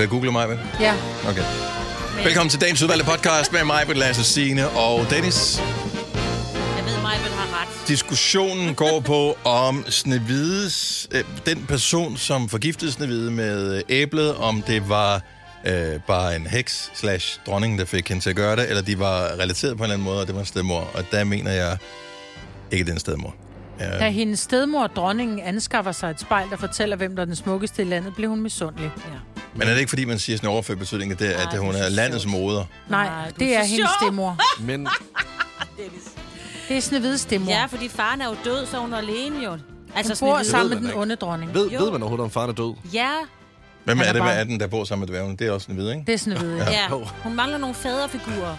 ved at google mig, vel? Ja. Okay. Velkommen til dagens udvalgte podcast med mig, Lasse Signe og Dennis. Jeg ved, mig have ret. Diskussionen går på, om Snevides, øh, den person, som forgiftede Snevide med øh, æblet, om det var øh, bare en heks slash dronning, der fik hende til at gøre det, eller de var relateret på en eller anden måde, og det var en stedmor. Og der mener jeg ikke den stedmor. Ja, Da hendes stedmor, dronningen, anskaffer sig et spejl, der fortæller, hvem der er den smukkeste i landet, blev hun misundelig. Ja. Men er det ikke, fordi man siger sådan en overført betydning, at, det, at Nej, hun det er er landets sjovt. moder? Nej, Nej, det er er hendes sjov. stedmor. Men Det er Snevides stedmor. ja, fordi faren er jo død, så hun er alene jo. Hun Altså, bor Snehvide. sammen med den onde dronning. ved, ved man overhovedet, om faren er død? Ja, Hvem er er det, bare- hvad er den, der bor sammen med dværgen? Det er også Snevide, ikke? Det er Snevide, ja. ja. Hun mangler nogle faderfigurer.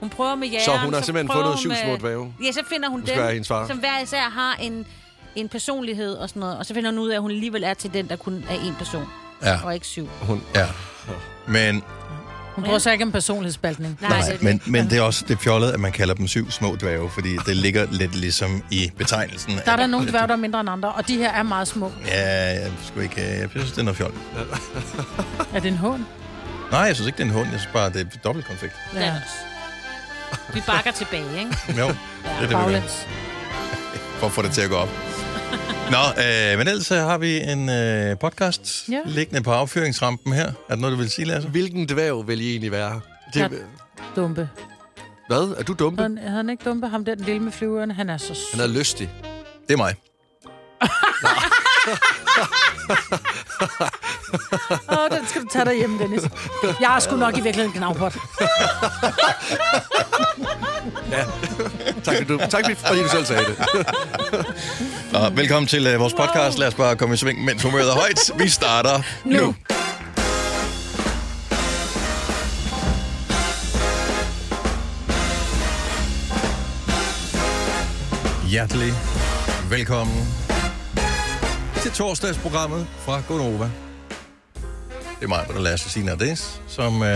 Hun prøver med jægeren. Så hun har simpelthen fundet syv små dværge? Ja, så finder hun Hun dem, som hver især har en, en personlighed og sådan noget. Og så finder hun ud af, at hun alligevel er til den, der kun er en person, Ja, og ikke syv. Hun, ja. Men, Hun bryder sig ikke om personlighedsspaltning. Nej, nej, det det. men, men det er også det fjollede, at man kalder dem syv små dværge, fordi det ligger lidt ligesom i betegnelsen. Der er der nogle dværge, der er mindre end andre, og de her er meget små. Ja, jeg, skulle ikke, jeg synes, det er noget fjol. Er det en hån? Nej, jeg synes ikke, det er en hund. Jeg synes bare, det er dobbelt er det også. Vi bakker tilbage, ikke? Jo, det er det, vi for at få det til at gå op. Nå, øh, men ellers så har vi en øh, podcast Ja. liggende på affyringsrampen her. Er det noget, du vil sige, Lasse? hvilken dværg vil I egentlig være? Det. Dumpe. Hvad? Er du dumpe? Han, havde han ikke dumpe? Ham der, den lille med flyverne, han er så sød. Han er lystig. Det er mig. Åh, den skal du tage derhjemme, Dennis. Jeg har sgu nok i virkeligheden en knavpot. Tak, fordi du, tak fordi du selv sagde det. Og velkommen til øh, vores podcast. Lad os bare komme i sving, mens humøret er højt. Vi starter nu. nu. Nu. Hjertelig velkommen til torsdagsprogrammet fra Gonova. Det er mig, der Lasse Signe Ades, som øh,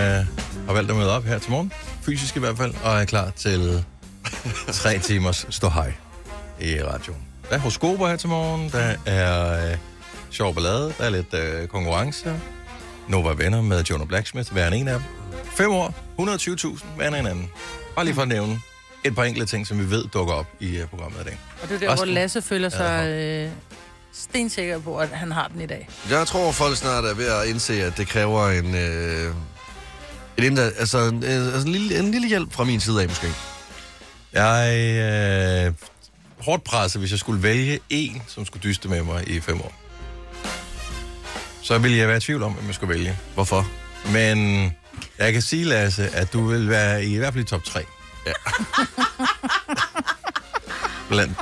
har valgt at møde op her til morgen. Fysisk i hvert fald, og er klar til tre timers stå hej i radioen. Der er horoskoper her til morgen, der er øh, sjov ballade, der er lidt øh, konkurrence. Nova Venner med Jonah Blacksmith, hver en af dem. Fem år, 120.000, hver en anden. Bare lige for at nævne et par enkelte ting, som vi ved dukker op i uh, programmet i dag. Og det er der, hvor Resten- Lasse føler sig øh, stensikker på, at han har den i dag. Jeg tror, folk snart er ved at indse, at det kræver en... Øh, en, indre, altså, en, øh, altså en, lille, en lille hjælp fra min side af, måske. Jeg er øh, hårdt presset, hvis jeg skulle vælge en, som skulle dyste med mig i fem år. Så ville jeg være i tvivl om, hvem jeg skulle vælge. Hvorfor? Men jeg kan sige, Lasse, at du vil være i, i hvert fald i top 3. Ja. Blandt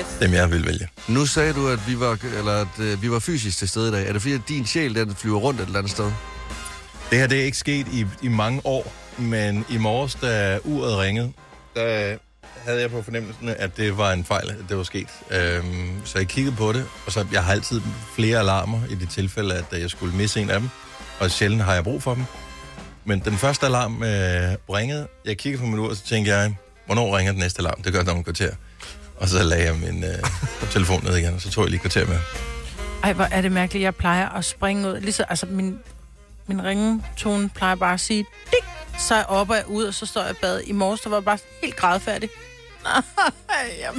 yes. dem, jeg vil vælge. Nu sagde du, at vi var, eller at, øh, vi var fysisk til stede i dag. Er det fordi, at din sjæl den flyver rundt et eller andet sted? Det her det er ikke sket i, i mange år, men i morges, da uret ringede, der havde jeg på fornemmelsen, at det var en fejl, at det var sket. Øhm, så jeg kiggede på det, og så jeg har altid flere alarmer i det tilfælde, at jeg skulle misse en af dem, og sjældent har jeg brug for dem. Men den første alarm øh, ringede, jeg kiggede på min ur, og så tænkte jeg, hvornår ringer den næste alarm? Det gør den om et kvarter. Og så lagde jeg min øh, telefon ned igen, og så tog jeg lige kvarter med. Ej, hvor er det mærkeligt. Jeg plejer at springe ud. Ligesom, altså, min, min ringetone plejer bare at sige, dik, så er jeg op og jeg ud, og så står jeg i bad. I morges, der var jeg bare helt grædfærdig. Nej, jeg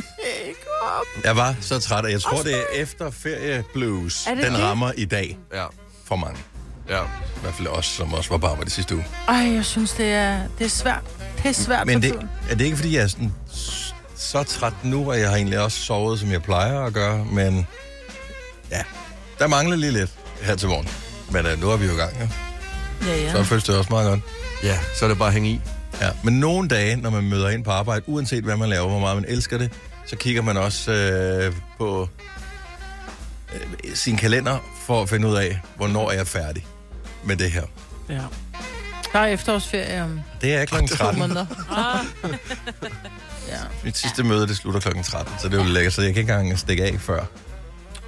ikke op. Jeg var så træt, og jeg tror, det er efter ferieblues, Er det den det? rammer i dag Ja. for mange. Ja. I hvert fald os, som også var på arbejde sidste uge. Ej, jeg synes, det er, det er svært. Det er svært Men for det, tiden. er det ikke, fordi jeg er sådan, så træt nu, og jeg har egentlig også sovet, som jeg plejer at gøre, men ja, der mangler lige lidt her til morgen. Men uh, nu er vi jo i gang, ja. Ja, ja. Så føles det også meget godt. Ja, så er det bare at hænge i. Ja. Men nogle dage, når man møder ind på arbejde, uanset hvad man laver, hvor meget man elsker det, så kigger man også øh, på øh, sin kalender for at finde ud af, hvornår er jeg færdig med det her. ja. Der er efterårsferie om Det er klokken to 13. måneder. Ja. Mit sidste møde, det slutter klokken 13, så det er jo lækkert, så jeg kan ikke engang stikke af før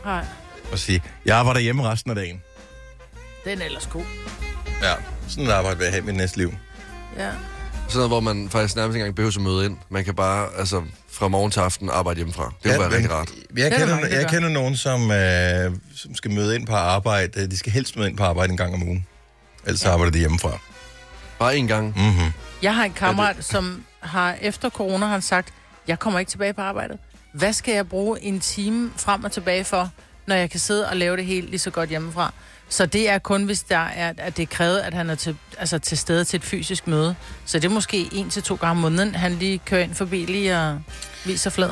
Nej, og sige, jeg arbejder hjemme resten af dagen. den er ellers god. Ja, sådan et arbejde vil jeg have i mit næste liv. Ja. Sådan noget, hvor man faktisk nærmest ikke engang behøver at møde ind. Man kan bare, altså, fra morgen til aften arbejde hjemmefra. Det Ja, kunne være men rigtig rart. Jeg er der kender, mange, jeg kender nogen, som, øh, som skal møde ind på arbejde. De skal helst møde ind på arbejde en gang om ugen. Ellers ja. arbejder de hjemmefra. Bare en gang. Mm-hmm. Jeg har en kammerat, som har efter corona har han sagt, jeg kommer ikke tilbage på arbejdet. Hvad skal jeg bruge en time frem og tilbage for, når jeg kan sidde og lave det helt lige så godt hjemmefra? Så det er kun, hvis der er, at det er krævet, at han er til, altså til stede til et fysisk møde. Så det er måske en til to gange om måneden, han lige kører ind forbi lige og viser flad.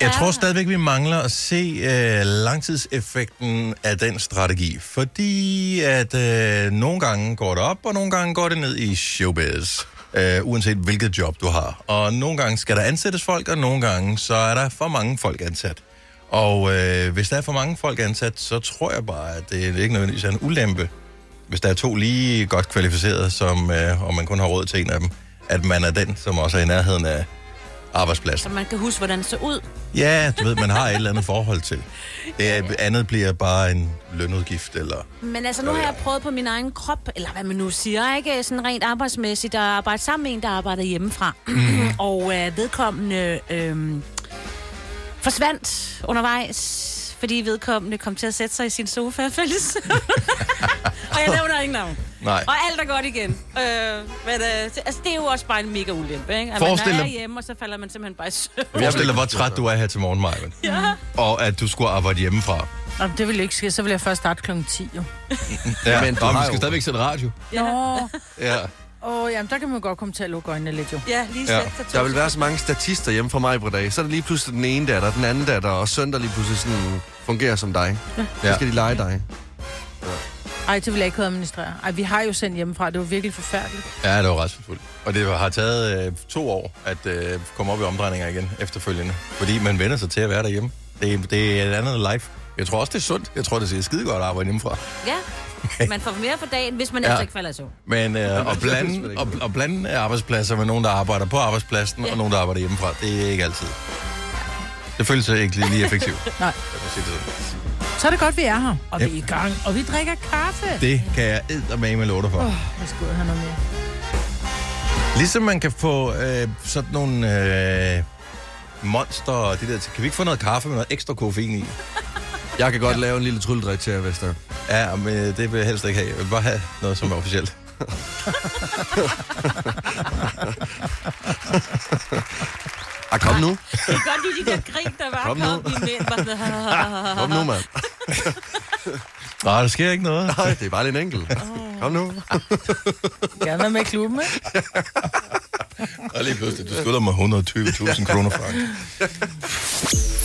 Jeg tror stadigvæk, vi mangler at se øh, langtidseffekten af den strategi. Fordi at øh, nogle gange går det op, og nogle gange går det ned i showbiz. Øh, uanset hvilket job du har. Og nogle gange skal der ansættes folk, og nogle gange så er der for mange folk ansat. Og øh, hvis der er for mange folk ansat, så tror jeg bare, at det ikke nødvendigvis er en ulempe, hvis der er to lige godt kvalificerede, som, øh, og man kun har råd til en af dem, at man er den, som også er i nærheden af arbejdspladsen. Så man kan huske, hvordan det ser ud. Ja, du ved, man har et eller andet forhold til. Det er, andet bliver bare en lønudgift, eller... Men altså, nu har jeg prøvet på min egen krop, eller hvad man nu siger, ikke? Sådan rent arbejdsmæssigt, at arbejde sammen med en, der arbejder hjemmefra. Mhm. og øh, vedkommende øh, forsvandt undervejs, fordi vedkommende kom til at sætte sig i sin sofa fælles. og jeg nævner ingen navn. Nej. Og alt er godt igen. Øh, men øh, det- altså, det er jo også bare en mega ulempe, ikke? At Forestil man er dig- hjemme, og så falder man simpelthen bare i søvn. Forestil dig, hvor træt du er her til morgen, Marvin. Ja. Og at du skulle arbejde hjemmefra. Nå, det vil ikke ske. Så vil jeg først starte kl. 10, jo. Ja, Men du har skal jo- stadigvæk sætte radio. Nå, Ja. åh, jamen, der kan man godt komme til at lukke øjnene lidt, jo. Ja, lige Ja. sæt sig Der vil være så mange statister hjemme fra mig på dag. Så er der lige pludselig den ene datter, den anden datter, og søn, der lige pludselig sådan fungerer som dig. Ja. Så Ja. skal de lege dig. Ej, det vil jeg ikke kunne administrere. Ej, vi har jo sendt hjemmefra. Det var virkelig forfærdeligt. Ja, det var ret fuldt. Og det har taget øh, to år at øh, komme op i omdrejninger igen efterfølgende. Fordi man vender sig til at være derhjemme. Det, det er et andet life. Jeg tror også, det er sundt. Jeg tror, det ser skide godt at arbejde hjemmefra. Ja, man får mere for dagen, hvis man Ja. ellers ikke falder i søvn. Men øh, at, blande, og, og blande arbejdspladser med nogen, der arbejder på arbejdspladsen, ja. Ja. og nogen, der arbejder hjemmefra, det er ikke altid. Det føles ikke lige, lige effektivt. Nej. Jeg må sige det sådan. Så er det godt, vi er her. Og Yep. vi er i gang. Og vi drikker kaffe. Det kan jeg eddermame med låter for. Åh, jeg skal ud og have noget mere. Ligesom man kan få øh, sådan nogle øh, monster og det der. Kan vi ikke få noget kaffe med noget ekstra koffein i? Jeg kan godt ja. lave en lille trylledrik til jer, hvis der. Ja, men øh, det vil jeg helst ikke have. Jeg vil bare have noget, som er officielt. Ah, kom nu. Jeg kan godt lide de der grin, der bare Kom kom, nu. kom mænd. Nu, mand. Nej, der sker ikke noget. Nej, det er bare lidt enkelt. Kom nu. Gerne være med i klubben, ikke? Og lige pludselig, du skylder mig 120.000 kroner fra.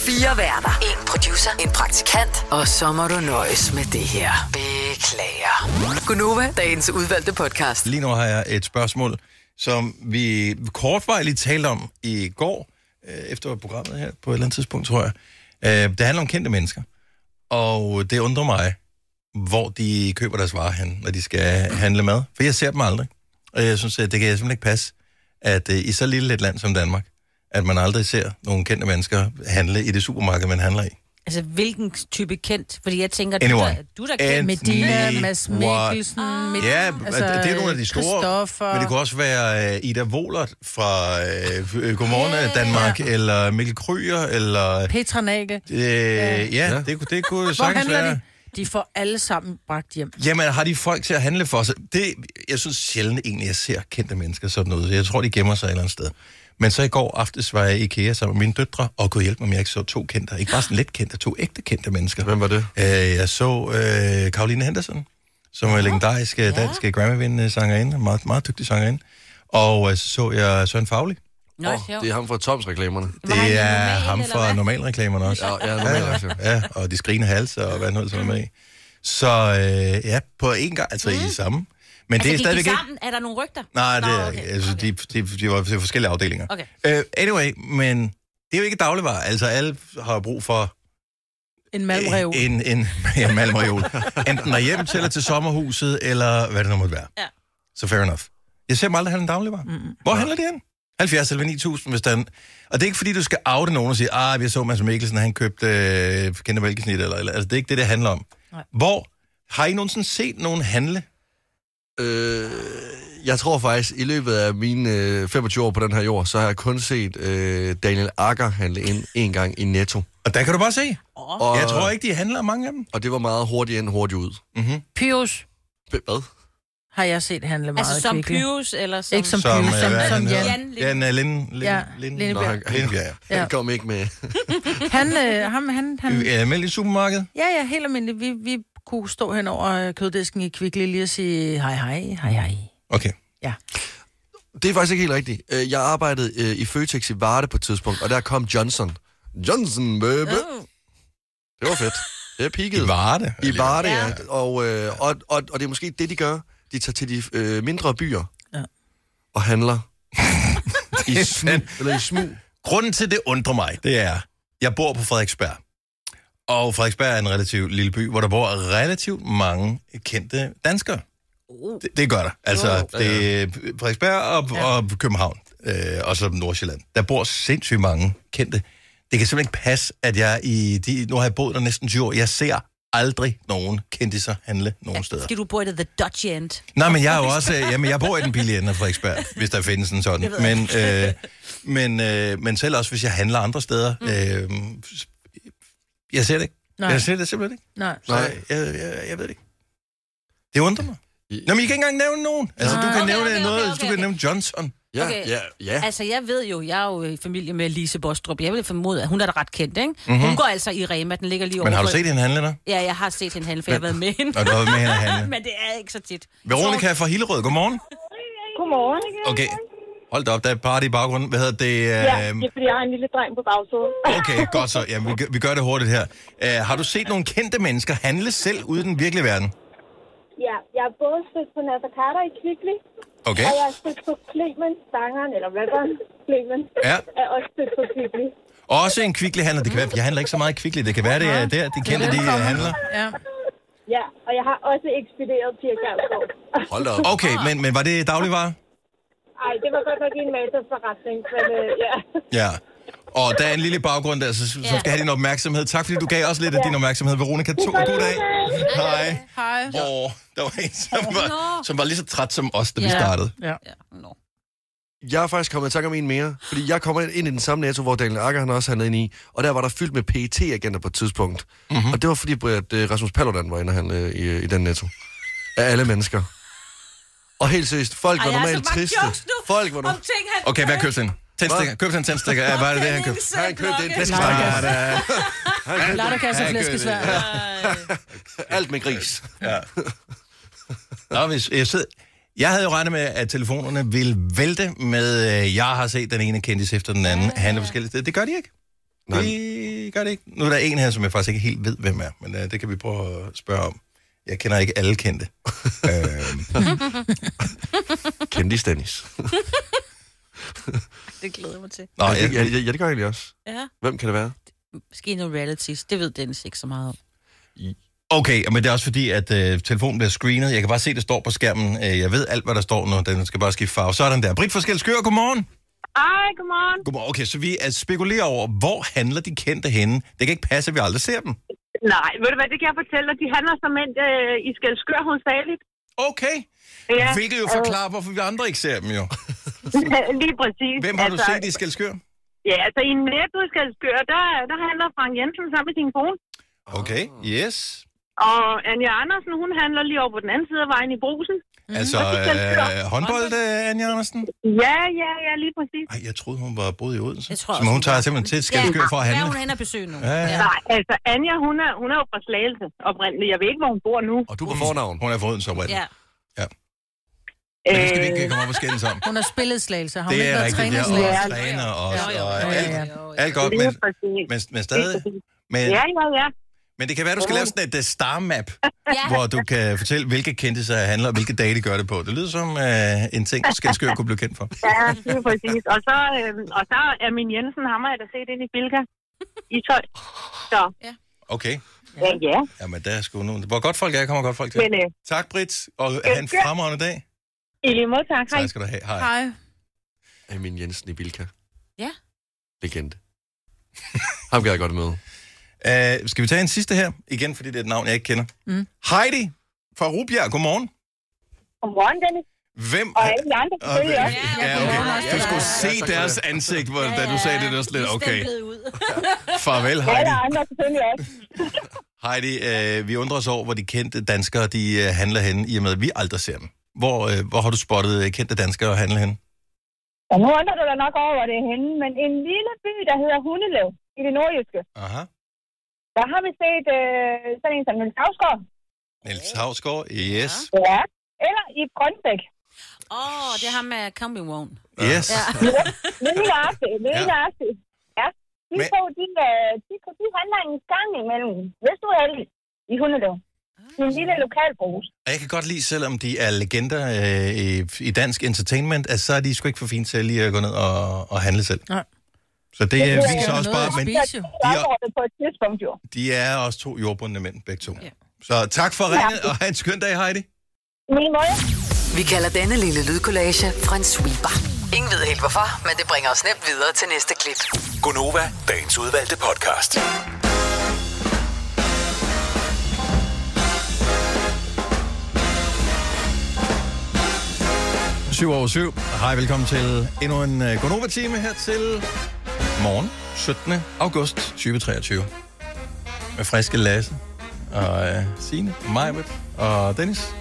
Fire værter. En producer. En praktikant. Og så må du nøjes med det her. Beklager. Gunova, dagens udvalgte podcast. Lige nu har jeg et spørgsmål, som vi kortvejligt talte om i går, øh, efter programmet her på et eller andet tidspunkt, tror jeg. Øh, Det handler om kendte mennesker, og det undrer mig, hvor de køber deres varer hen, når de skal handle mad. For jeg ser dem aldrig. Og jeg synes, at det kan simpelthen ikke passe, at øh, i så lille et land som Danmark, at man aldrig ser nogle kendte mennesker handle i det supermarked, man handler i. Altså, hvilken type kendt? Fordi jeg tænker, du, Anyone. der, du der kendt. Medina, Me, Mads what? Mikkelsen, Med, Ja, altså, det er nogle af de store. Men det kunne også være uh, Ida Wohlert fra uh, Godmorgen yeah, Danmark, eller Mikkel Kryger, eller... Petra Nagel. Uh, ja, ja, det, kunne- det kunne sagtens handler være. de? De får alle sammen bragt hjem. Jamen, har de folk til at handle for sig? Det, jeg synes sjældent egentlig, jeg ser kendte mennesker sådan noget. Jeg tror, de gemmer sig et eller andet sted. Men så i går aftes var jeg i IKEA sammen med mine døtre, og kunne hjælpe mig, om jeg ikke så to kendte. Ikke bare sådan lidt kendte, to ægte kendte mennesker. Hvem var det? Øh, jeg så øh, Karoline Henderson, som er legendarisk ja. dansk Grammy-vindende sangerinde, meget, meget dygtig sangerinde. Og øh, så så jeg Søren Fagli. Nå, Oh, det er ham fra Toms-reklamerne. Var han Det er normal, ham fra normalreklamerne også. Ja, ja, normalt også, jo. ja, og de skrigende halse og hvad noget, som er med i. Så øh, ja, på en gang, altså mm. i samme. Men Altså, det er gik stadigvæk de ikke... sammen? Er der nogle rygter? Nej, det er okay, ikke. Altså, okay. de, de, de var til forskellige afdelinger. Okay. Uh, anyway, men det er jo ikke dagligvarer. Altså, alle har brug for En malmrev. en, en ja, malmreol. Enten derhjemme til, eller til sommerhuset, eller hvad det nu måtte være. Ja. Så fair enough. Jeg ser dem aldrig handle dagligvarer. Mm. Hvor handler de hen? 70 eller 9000, hvis der er en... Og det er ikke fordi, du skal oute nogen og sige, ah, jeg så Mads Mikkelsen, han købte øh, kendte mælkesnit, eller, eller, altså det er ikke det, det handler om. Nej. Hvor har I nogensinde set nogen handle Øh, jeg tror faktisk, i løbet af mine øh, 25 år på den her jord, så har jeg kun set øh, Daniel Akker handle ind en gang i Netto. Og der kan du bare se. Og, Jeg tror ikke, de handler mange af dem. Og det var meget hurtigt ind, hurtigt ud. Pyrus Hvad? har jeg set handle meget Altså som Kvickly. Pyrus, eller som... Ikke som, Som, Pyrus, øh, som, som han Jan. Jan Jan uh, Lind, Lind, Ja, Lind. Nå, han, han, Lindebjerg, ja. han kom ikke med. Han, øh, ham, han, han, I almindelig supermarked. ja, ja, helt almindeligt. Vi, vi kunne stå hen over øh, køddisken i Kvickly lige og sige hej, hej, hej, hej. Okay. Det er faktisk ikke helt rigtigt. Øh, Jeg arbejdede øh, i Føtex i Varde på et tidspunkt, og der kom Johnson. Johnson, baby. Oh. Det var fedt. Det er I. Varde. I Varde, ja. Ja. Og, øh, og, og, og det er måske det, de gør. De tager til de øh, mindre byer Ja. og handler i smug. Eller i smug. Grunden til, det undrer mig, det er, jeg bor på Frederiksberg. Og Frederiksberg er en relativt lille by, hvor der bor relativt mange kendte danskere. Uh. Det, det gør der. Altså, Jo. det er Frederiksberg og, Ja. og København, øh, og så Nordsjælland. Der bor sindssygt mange kendte. Det kan simpelthen ikke passe, at jeg i... De, nu har jeg boet der næsten 20 år. Jeg ser aldrig nogen kendte sig handle nogen steder. Fordi du bor i The Dutch End. Nej, men jeg er jo også... Jamen, jeg bor i den billige ende af Frederiksberg, hvis der findes en sådan. Men, øh, men, øh, men selv også, hvis jeg handler andre steder... Mm. Øh, jeg ser det ikke. Nej. Jeg ser det simpelthen ikke. Nej. Så Nej. jeg, jeg, jeg ved det ikke. Det undrer mig. Nå, men I kan ikke engang nævne nogen. Altså, du Nej. kan Okay, nævne okay, noget, okay, du okay, kan okay. nævne Johnson. Ja, Okay. ja, ja. Altså, jeg ved jo, jeg er jo i familie med Lise Bostrup. Jeg vil formode, at hun er da ret kendt, ikke? Mhm. Mm-hmm. Hun går altså i Rema, den ligger lige over. Men har du set hende handle der? Ja, jeg har set hende handle, for jeg har været med hende. Og du har været med hende handle. Men det er ikke så tit. Veronica fra Hillerød, godmorgen. Godmorgen. Okay, hold da op, der er party i baggrunden. Hvad hedder det? Ja, Øh, det er fordi, jeg har en lille dreng på bagsædet. Okay, godt så. Jamen, vi, gør- vi gør det hurtigt her. Uh, har du set nogle kendte mennesker handle selv ude i den virkelige verden? Ja, jeg er både stødt på Nasser Carter i Kvickly, Okay. og jeg er stødt på Clement, sangeren, eller rapperen Clement, Ja. er også stødt på Kvickly. Også en kvickly handler. Det kan være, jeg handler ikke så meget kvickly. Det kan være, det er der, de kendte, de øh, handler. Ja. Ja, og jeg har også ekspederet Pia Kjærsgaard. Hold da op. Okay, men, men var det dagligvarer? Ej, det var godt nok en maserforretning, men øh, ja. Ja. Og der er en lille baggrund der, så, så Ja. skal have din opmærksomhed. Tak fordi du gav os lidt af din opmærksomhed. Veronica, to, god dag. Hej. Hej. Åh, der var en, som var, som var lige så træt som os, da vi startede. Ja. Ja, no. Jeg er faktisk kommet i tanke om en mere, fordi jeg kommer ind i den samme netto, hvor Daniel Akker han også handlede ind i, og der var der fyldt med pet agenter på et tidspunkt. Mhm. Mm-hmm. Og det var fordi, at øh, Rasmus Paludan var inde og handle i, i den netto. Af alle mennesker. Og helt seriøst, folk Ej, var normalt så mange triste. jokes nu Folk var nu... Om ting, han Okay, hvad købte han? Tændstikker. Købte han tændstikker? Ja, hvad er det, det han købte? Han købte en. Ja, er- Latterkasse og Ja, flæskesvær. Alt med gris. Ja. Nå, hvis jeg, sidder, jeg havde jo regnet med, at telefonerne ville vælte med, øh, jeg har set den ene kendis efter den anden handle forskellige steder. Det gør de ikke. Nej. Det gør de ikke. Nu er der en her, som jeg faktisk ikke helt ved, hvem er, men øh, det kan vi prøve at spørge om. Jeg kender ikke alle kendte. øhm, Kendis Dennis. Det glæder jeg mig til. nå, Ja, jeg, det, ja, ja, det gør jeg egentlig også. Ja. Hvem kan det være? Måske noget realities. Det ved Dennis ikke så meget om. Okay, men det er også fordi, at øh, telefonen bliver screenet. Jeg kan bare se, det står på skærmen. Øh, jeg ved alt, hvad der står nu. Den skal bare skifte farve. Sådan der. Britt Forskel Skør, godmorgen. Ej, godmorgen. Godmorgen. Okay, så vi er spekulerer over, hvor handler de kendte henne? Det kan ikke passe, at vi aldrig ser dem. Nej, ved du hvad, det kan jeg fortælle dig. De handler som en øh, i Skelskør hovedsageligt. Okay. Ja, Hvilket jo forklarer, hvorfor vi andre ikke ser dem jo. lige præcis. Hvem har du set i Skelskør? Ja, altså i Netto i Skelskør, der, der handler Frank Jensen sammen med sin kone. Okay, yes. Og Anja Andersen, hun handler lige over på den anden side af vejen i brusen. Altså, til Skelskør. øh, håndbold, øh, Anja Andersen? Ja, ja, ja, lige præcis. Ej, jeg troede, hun var boet i Odense. Jeg tror så hun hun tager simpelthen til Skelskør for at Ja, handle. hun er hen og besøge nu. Ja, ja. Nej, altså Anja, hun er, hun er jo fra Slagelse oprindeligt. Jeg ved ikke, hvor hun bor nu. Og du på fornavn. Hun er fra Odense oprindeligt. Ja. Men det skal vi ikke komme op og skændes om. Hun har spillet slagelse. Har hun Det er rigtigt, træner ja. Og træner også. Og alt, alt godt, men, men, men stadig. Men, Ja, ja, ja. Men det kan være, du skal lave sådan et uh, star-map, Ja. hvor du kan fortælle, hvilke kendte sig handler, og hvilke dage de gør det på. Det lyder som uh, en ting, Skelskør kunne blive kendt for. Ja, lige præcis. Og så, øh, og så er min Jensen, ham har jeg da set ind i Bilka. I tøj. Så, Okay. ja, ja. Jamen, der er sgu nogen. Hvor godt folk er, kommer godt folk til. Men øh, Tak, Britt, og have en fremragende dag. i lige måde, tak. Hej. Tak skal du have. Hej. Hej. Amin Jensen i Bilka. Ja. Legende. Ham kan jeg godt møde. Uh, skal vi tage en sidste her? Igen, fordi det er et navn, jeg ikke kender. Mm. Heidi fra Rubjerg, godmorgen. Godmorgen, Dennis. Hvem? Og alle andre selvfølgelig også. Ja, Ja, okay. til skulle se Ja, deres du ansigt, hvor, da du sagde det, det var sådan lidt, okay, farvel Alle Heidi. andre selvfølgelig også. Heidi, øh, vi undrer os over, hvor de kendte danskere, de øh, handler henne, i og med, at vi aldrig ser dem. Hvor, øh, hvor har du spottet øh, kendte danskere handle henne? Og nu undrer du dig nok over, hvor det er henne, men en lille by, der hedder Hundelev i det nordjyske, Aha. Der har vi set øh, sådan en som Niels Havsgaard. Niels Havsgaard, yes. Ja. Eller i Grønbæk. Åh, oh, det er ham med Wone. Yes. Ja. Lige nøjagtigt, lige Ja. nøjagtigt. Ja. De Men- to, de, øh, de, de handler en gang imellem, hvis du er heldig, i Hundelev. En lille lokal brus. Og jeg kan godt lide, selvom de er legender øh, i, i dansk entertainment, at så er de sgu ikke for fint til lige at gå ned og, og handle selv. Nej. Så det øh, Det er viser også bare, men. Det er de er også to jordbundne mænd, begge to. Ja. Så tak for ringet, og have en skøn dag, Heidi. Min måde. Vi kalder denne lille lydkollage en sweeper. Ingen ved helt hvorfor, men det bringer os nemt videre til næste klip. Gunova, dagens udvalgte podcast. 7 over 7. Hej, velkommen til endnu en uh, Gonova-time her til morgen, 17. august 2023. Med friske Lasse og uh, Signe, Majbet og Dennis.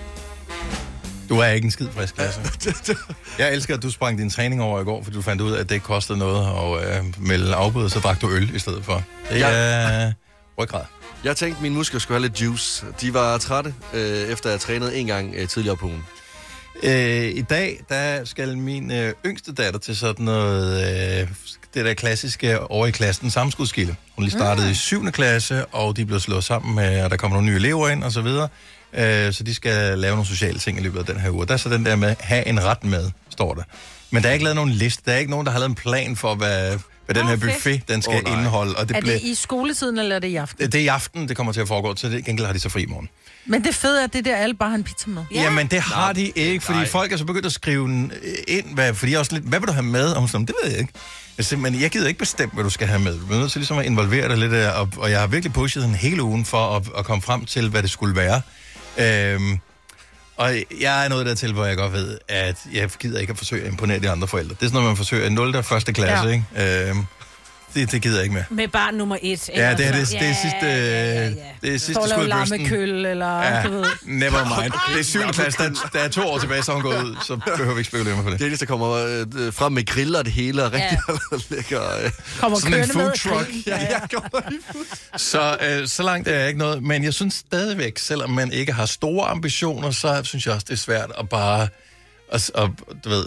Du er ikke en skid frisk, Lasse. Jeg elsker, at du sprang din træning over i går, fordi du fandt ud af, at det ikke kostede noget at uh, melde afbud, så drak du øl i stedet for. Det Ja. er ryggrad. Jeg tænkte, at mine muskler skulle have lidt juice. De var trætte, øh, efter jeg trænede en gang øh, tidligere på ugen. Øh, I dag, der skal min øh, yngste datter til sådan noget, øh, det der klassiske over i klassen samskudskilde. Hun lige startede i 7. klasse, og de blev slået sammen med, og der kommer nogle nye elever ind og så videre. Øh, så de skal lave nogle sociale ting i løbet af den her uge. Der er så den der med, have en ret med, står der. Men der er ikke lavet nogen liste. Der er ikke nogen, der har lavet en plan for, hvad, hvad den her fedt. buffet, den skal oh, nej. indeholde. Og det, Er blev, det i skoletiden, eller er det i aften? det er i aften, det kommer til at foregå. Så det gengæld har de så fri i morgen. Men det fede er, at det der alle bare har en pizza med. Ja. Jamen, det har de ikke, fordi Nej. Folk er så begyndt at skrive den øh, ind, hvad, fordi jeg også lidt, hvad vil du have med? Og hun sådan, det ved jeg ikke. Jeg siger, men jeg gider ikke bestemme, hvad du skal have med. Du er nødt til ligesom at involvere dig lidt, og, og jeg har virkelig pushet en hele ugen for at, at komme frem til, hvad det skulle være. Øhm, og jeg er nået dertil, hvor jeg godt ved, at jeg gider ikke at forsøge at imponere de andre forældre. Det er sådan noget, man forsøger i 0. og 1. klasse, Ja. ikke? Øhm, det, det gider jeg ikke med. Med barn nummer et. Ja, det er, det, det er sidste, Ja, ja, ja. det er sidste For skud i bøsten. lammekøl, eller Ja, du ved. never mind. Det er 7. klasse, der, der er to år tilbage, så hun gået ud, så behøver vi ikke spekulere mere på det. Det er det, der kommer øh, frem med griller og det hele, og rigtig ja. lækker... Øh. Kommer Sådan en food truck. Ja, ja. Så, øh, så langt er jeg ikke noget, men jeg synes stadigvæk, selvom man ikke har store ambitioner, så synes jeg også, det er svært at bare, at, at, du ved,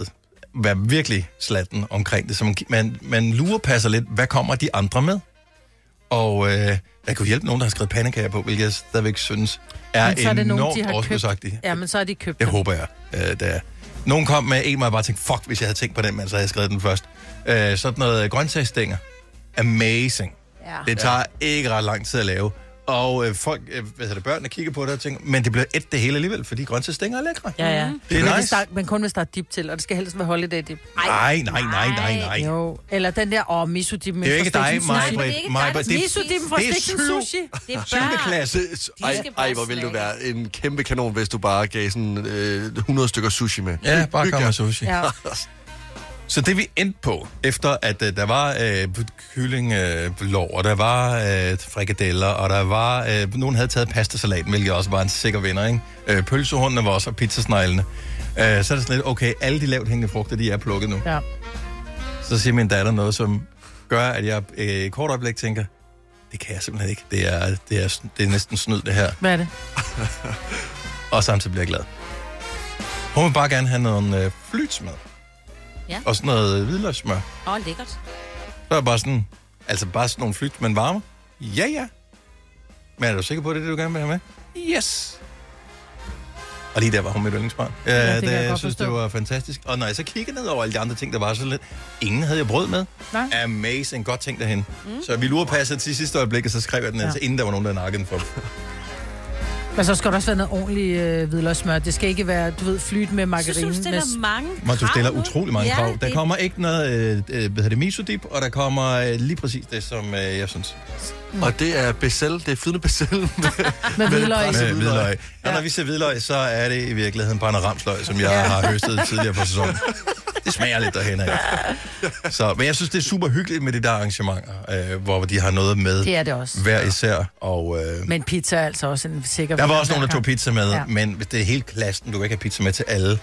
være virkelig slatten omkring det. Så man, man, man lurepasser lidt, hvad kommer de andre med? Og øh, jeg kunne hjælpe nogen, der har skrevet pandekager på, hvilket jeg stadigvæk synes er, Men så er det nogen, enormt overskudsagtigt. Ja, men så er de købt Det dem. håber jeg, øh, det er. Nogen kom med en, hvor jeg bare tænkte, fuck, hvis jeg havde tænkt på den, men så havde jeg skrevet den først. Øh, sådan noget grøntsagsstænger. Amazing. Ja. Det tager ikke ret lang tid at lave. Og øh, folk, øh, hvad hedder det, børnene kigger på det og tænker, men det bliver et det hele alligevel, fordi grøntsagsstænger er lækre. Ja, ja. Det men, er hvis nice. der, er- men kun hvis der er dip til, og det skal helst være holiday dip. Nej, nej, nej, nej, nej. Jo. Eller den der, åh, miso dip med Det er ikke dig, Maja. men det er ikke dig, det, Miso dip fra er syv- Sushi. Det er børn. klasse. Ej, ej, hvor ville du være en kæmpe kanon, hvis du bare gav sådan øh, 100 stykker sushi med. Ja, bare kom sushi. Ja. Så det vi endte på, efter at øh, der var øh, kylling, øh, og der var øh, frikadeller, og der var, øh, nogen havde taget pastasalaten, hvilket også var en sikker vinder, ikke? Øh, pølsehundene var også, og pizzasneglene. Øh, så er det sådan lidt, okay, alle de lavt hængende frugter, de er plukket nu. ja. Så siger min datter noget, som gør, at jeg øh, et kort øjeblik tænker, det kan jeg simpelthen ikke. Det er, det er, det er næsten snyd, det her. Hvad er det? Og samtidig bliver jeg glad. Hun vil bare gerne have noget øh, flytsmad. Ja. Og sådan noget hvidløgssmør. Åh, oh, lækkert. Så er jeg bare sådan, altså bare sådan nogle flyt, men varme. Ja, ja. Men er du sikker på, at det er det, du gerne vil have med? Yes. Og lige der var hun mit yndlingsbarn. Ja, det kan det, jeg jeg synes, forstå. det var fantastisk. Og når jeg så kiggede ned over alle de andre ting, der var så lidt... Ingen havde jeg brød med. Nej. Amazing. Godt ting derhen. Mm. Så vi lurer passet til sidste øjeblik, og så skrev jeg den, ja. Altså, inden der var nogen, der nakkede den for. Men så skal der også være noget ordentligt øh, hvidløgssmør. Det skal ikke være, du ved, flyt med margarine. synes, du stiller med... mange Men du krav stiller utrolig mange ja, krav. Der det- kommer ikke noget, øh, øh, hvad hedder det, misodip, og der kommer øh, lige præcis det, som øh, jeg synes. Og det er becel, det er flydende becel. Med hvidløg. presset Med hvidløg. Ja, når vi ser hvidløg, så er det i virkeligheden panorramsløg, som jeg har høstet tidligere på sæsonen. Det smager lidt derhen af. Så, men jeg synes, det er super hyggeligt med de der arrangementer, øh, hvor de har noget med Det er det også. hver især. Og, øh, Men pizza er altså også en sikker der var også nogen, der tog pizza med, Ja. ja. men det er helt klassen, du kan ikke have pizza med til alle.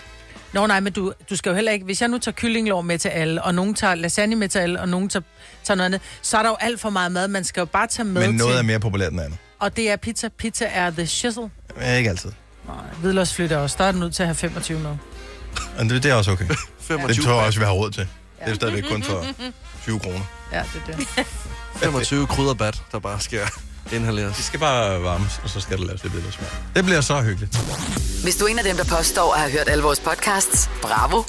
Nå nej, men du, du skal jo heller ikke... Hvis jeg nu tager kyllinglår med til alle, og nogen tager lasagne med til alle, og nogen tager, tager noget andet, så er der jo alt for meget mad. Man skal jo bare tage med Men noget til... er mere populært end andet. Og det er pizza. Pizza er the shizzle. Men ikke altid. Nej, hvidløgsflyt er også. Der er du nødt til at have 25 med. Og det, det er også okay. 25, Det tror jeg også, vi har råd til. Det er stadigvæk kun for 20 kroner. Ja, det er det. 25 krydderbat, der bare De inhaleres. skal skal bare varmes, og så skal der laves lidt lidt smør. Det bliver så hyggeligt. Hvis du er en af dem, der påstår at have hørt alle vores podcasts, bravo.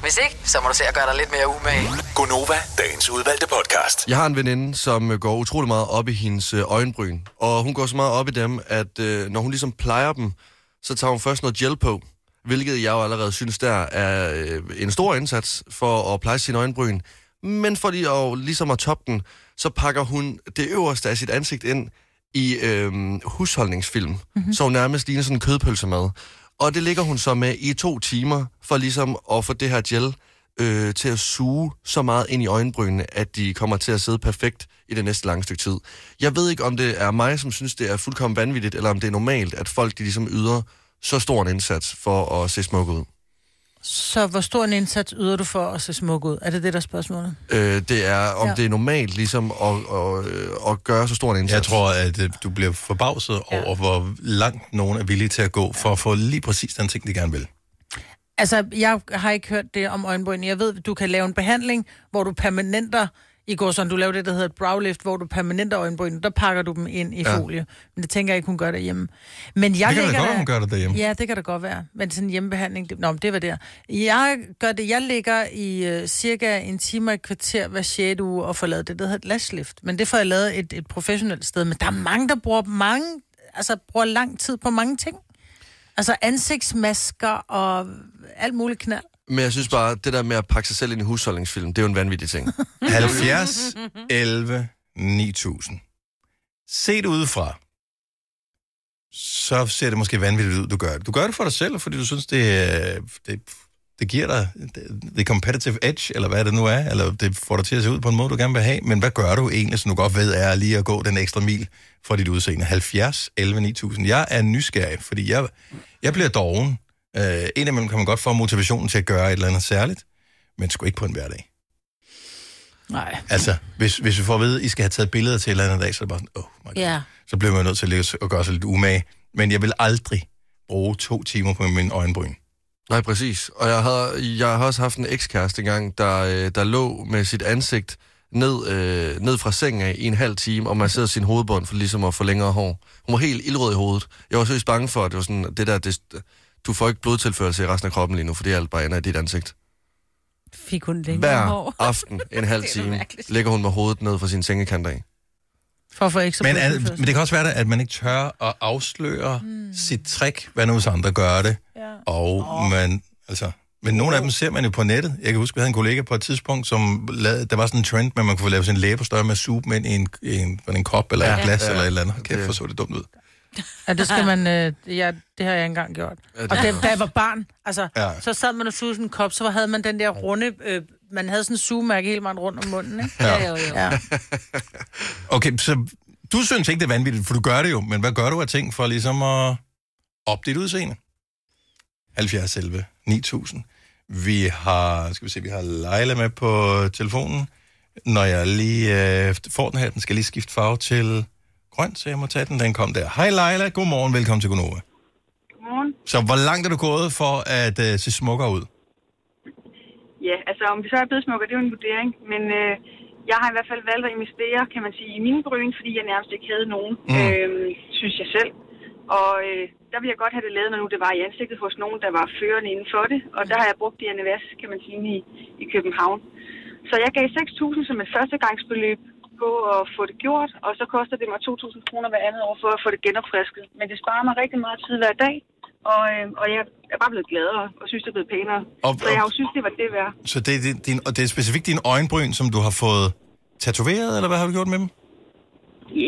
Hvis ikke, så må du se at gøre dig lidt mere umage. Gonova, dagens udvalgte podcast. Jeg har en veninde, som går utrolig meget op i hendes øh, øjenbryn. Og hun går så meget op i dem, at øh, når hun ligesom plejer dem, så tager hun først noget gel på. Hvilket jeg jo allerede synes, der er øh, en stor indsats for at pleje sine øjenbryn. Men for lige at, ligesom at toppe den, så pakker hun det øverste af sit ansigt ind i øh, husholdningsfilm. Mm-hmm. Så hun nærmest ligner sådan en kødpølsemad. Og det ligger hun så med i to timer, for ligesom at få det her gel øh, til at suge så meget ind i øjenbrynene, at de kommer til at sidde perfekt i det næste lange stykke tid. Jeg ved ikke, om det er mig, som synes, det er fuldkommen vanvittigt, eller om det er normalt, at folk de ligesom yder så stor en indsats for at se smukke ud. Så hvor stor en indsats yder du for at se smuk ud? Er det det, der er spørgsmålet? Øh, det er, om Ja. det er normalt ligesom at, at, at, gøre så stor en indsats. Jeg tror, at øh, du bliver forbavset Ja. ja. over, hvor langt nogen er villige til at gå for at få lige præcis den ting, de gerne vil. Altså, jeg har ikke hørt det om øjenbryn. Jeg ved, du kan lave en behandling, hvor du permanenter, i går sådan, du laver det, der hedder et browlift, hvor du permanenter øjenbryn, der pakker du dem ind i Ja. folie. Men det tænker jeg ikke, hun gør derhjemme. Men jeg det kan da godt, hun gør det derhjemme. Ja, det kan da godt være. Men sådan en hjemmebehandling, det, nå, men det var der. Jeg gør det, jeg ligger i uh, cirka en time og et kvarter hver 6. uge og får lavet det, der hedder et lashlift. Men det får jeg lavet et, et professionelt sted. Men der er mange, der bruger mange, altså bruger lang tid på mange ting. Altså ansigtsmasker og alt muligt knald. Men jeg synes bare, det der med at pakke sig selv ind i husholdningsfilm, det er jo en vanvittig ting. 70, 11, 9000. Set udefra, så ser det måske vanvittigt ud, du gør det. Du gør det for dig selv, fordi du synes, det, øh, det, det giver dig det, det competitive edge, eller hvad det nu er, eller det får dig til at se ud på en måde, du gerne vil have. Men hvad gør du egentlig, som du godt ved, er lige at gå den ekstra mil for dit udseende? 70, 11, 9000. Jeg er nysgerrig, fordi jeg, jeg bliver doven. Uh, indimellem kan man godt få motivationen til at gøre et eller andet særligt, men sgu ikke på en hverdag. Nej. Altså, hvis, hvis vi får at vide, at I skal have taget billeder til et eller andet dag, så er det bare sådan, oh my God. Ja. Så bliver man nødt til at, ligge og gøre sig lidt umage. Men jeg vil aldrig bruge to timer på min øjenbryn. Nej, præcis. Og jeg har, jeg har også haft en ekskæreste engang, der, øh, der lå med sit ansigt ned, øh, ned fra sengen af i en halv time, og masserede sin hovedbånd for ligesom at få længere hår. Hun var helt ildrød i hovedet. Jeg var seriøst bange for, at det var sådan, det der, det, du får ikke blodtilførelse i resten af kroppen lige nu, for det er alt bare ender i dit ansigt. Fik hun længere Hver hår. aften, en halv time, ligger hun med hovedet ned fra sin sengekant af. For at få ekstra Men, al, men det kan også være, at man ikke tør at afsløre mm. sit trick, hvad nu hvis andre gør det. Ja. Og oh. man, altså, men nogle af dem ser man jo på nettet. Jeg kan huske, vi havde en kollega på et tidspunkt, som lavede, der var sådan en trend, med at man kunne få lavet sin læbestøj med suge med i en, i en, en kop eller ja. Et glas Ja. eller et eller andet. Kæft, hvor så det dumt ud. Ja, det skal man... Øh, ja, det har jeg ikke engang gjort. Ja, Og da jeg var barn, altså, Ja. ja. så sad man og sugede sådan en kop, så havde man den der runde... Øh, man havde sådan en sugemærke hele vejen rundt om munden, ikke? Ja, jo, jo. Ja. Okay, så du synes ikke, det er vanvittigt, for du gør det jo. Men hvad gør du af ting for ligesom at op dit udseende? 70 11 9000. Vi har, skal vi se, vi har Leila med på telefonen. Når jeg lige øh, får den her, den skal lige skifte farve til grøn, så jeg må tage den. Den kom der. Hej Leila, godmorgen, velkommen til Gunova. Godmorgen. Så hvor langt er du gået for at øh, se smukkere ud? Ja, altså om vi så er blevet smukker, det er jo en vurdering, men øh, jeg har i hvert fald valgt at investere, kan man sige, i mine bryn, fordi jeg nærmest ikke havde nogen, Mm. øh, synes jeg selv. Og øh, der vil jeg godt have det lavet, når nu det var i ansigtet hos nogen, der var førende inden for det. Og der har jeg brugt Diana Vass, kan man sige, i, i København. Så jeg gav 6.000 som et førstegangsbeløb, gå og få det gjort, og så koster det mig 2.000 kroner hver andet år for at få det genopfrisket. Men det sparer mig rigtig meget tid hver dag, og, øh, og jeg er bare blevet gladere og synes, det er blevet pænere. Og- så jeg har jo synes, det var det værd. Så det er, din, din, og det er specifikt dine øjenbryn, som du har fået tatoveret, eller hvad har du gjort med dem?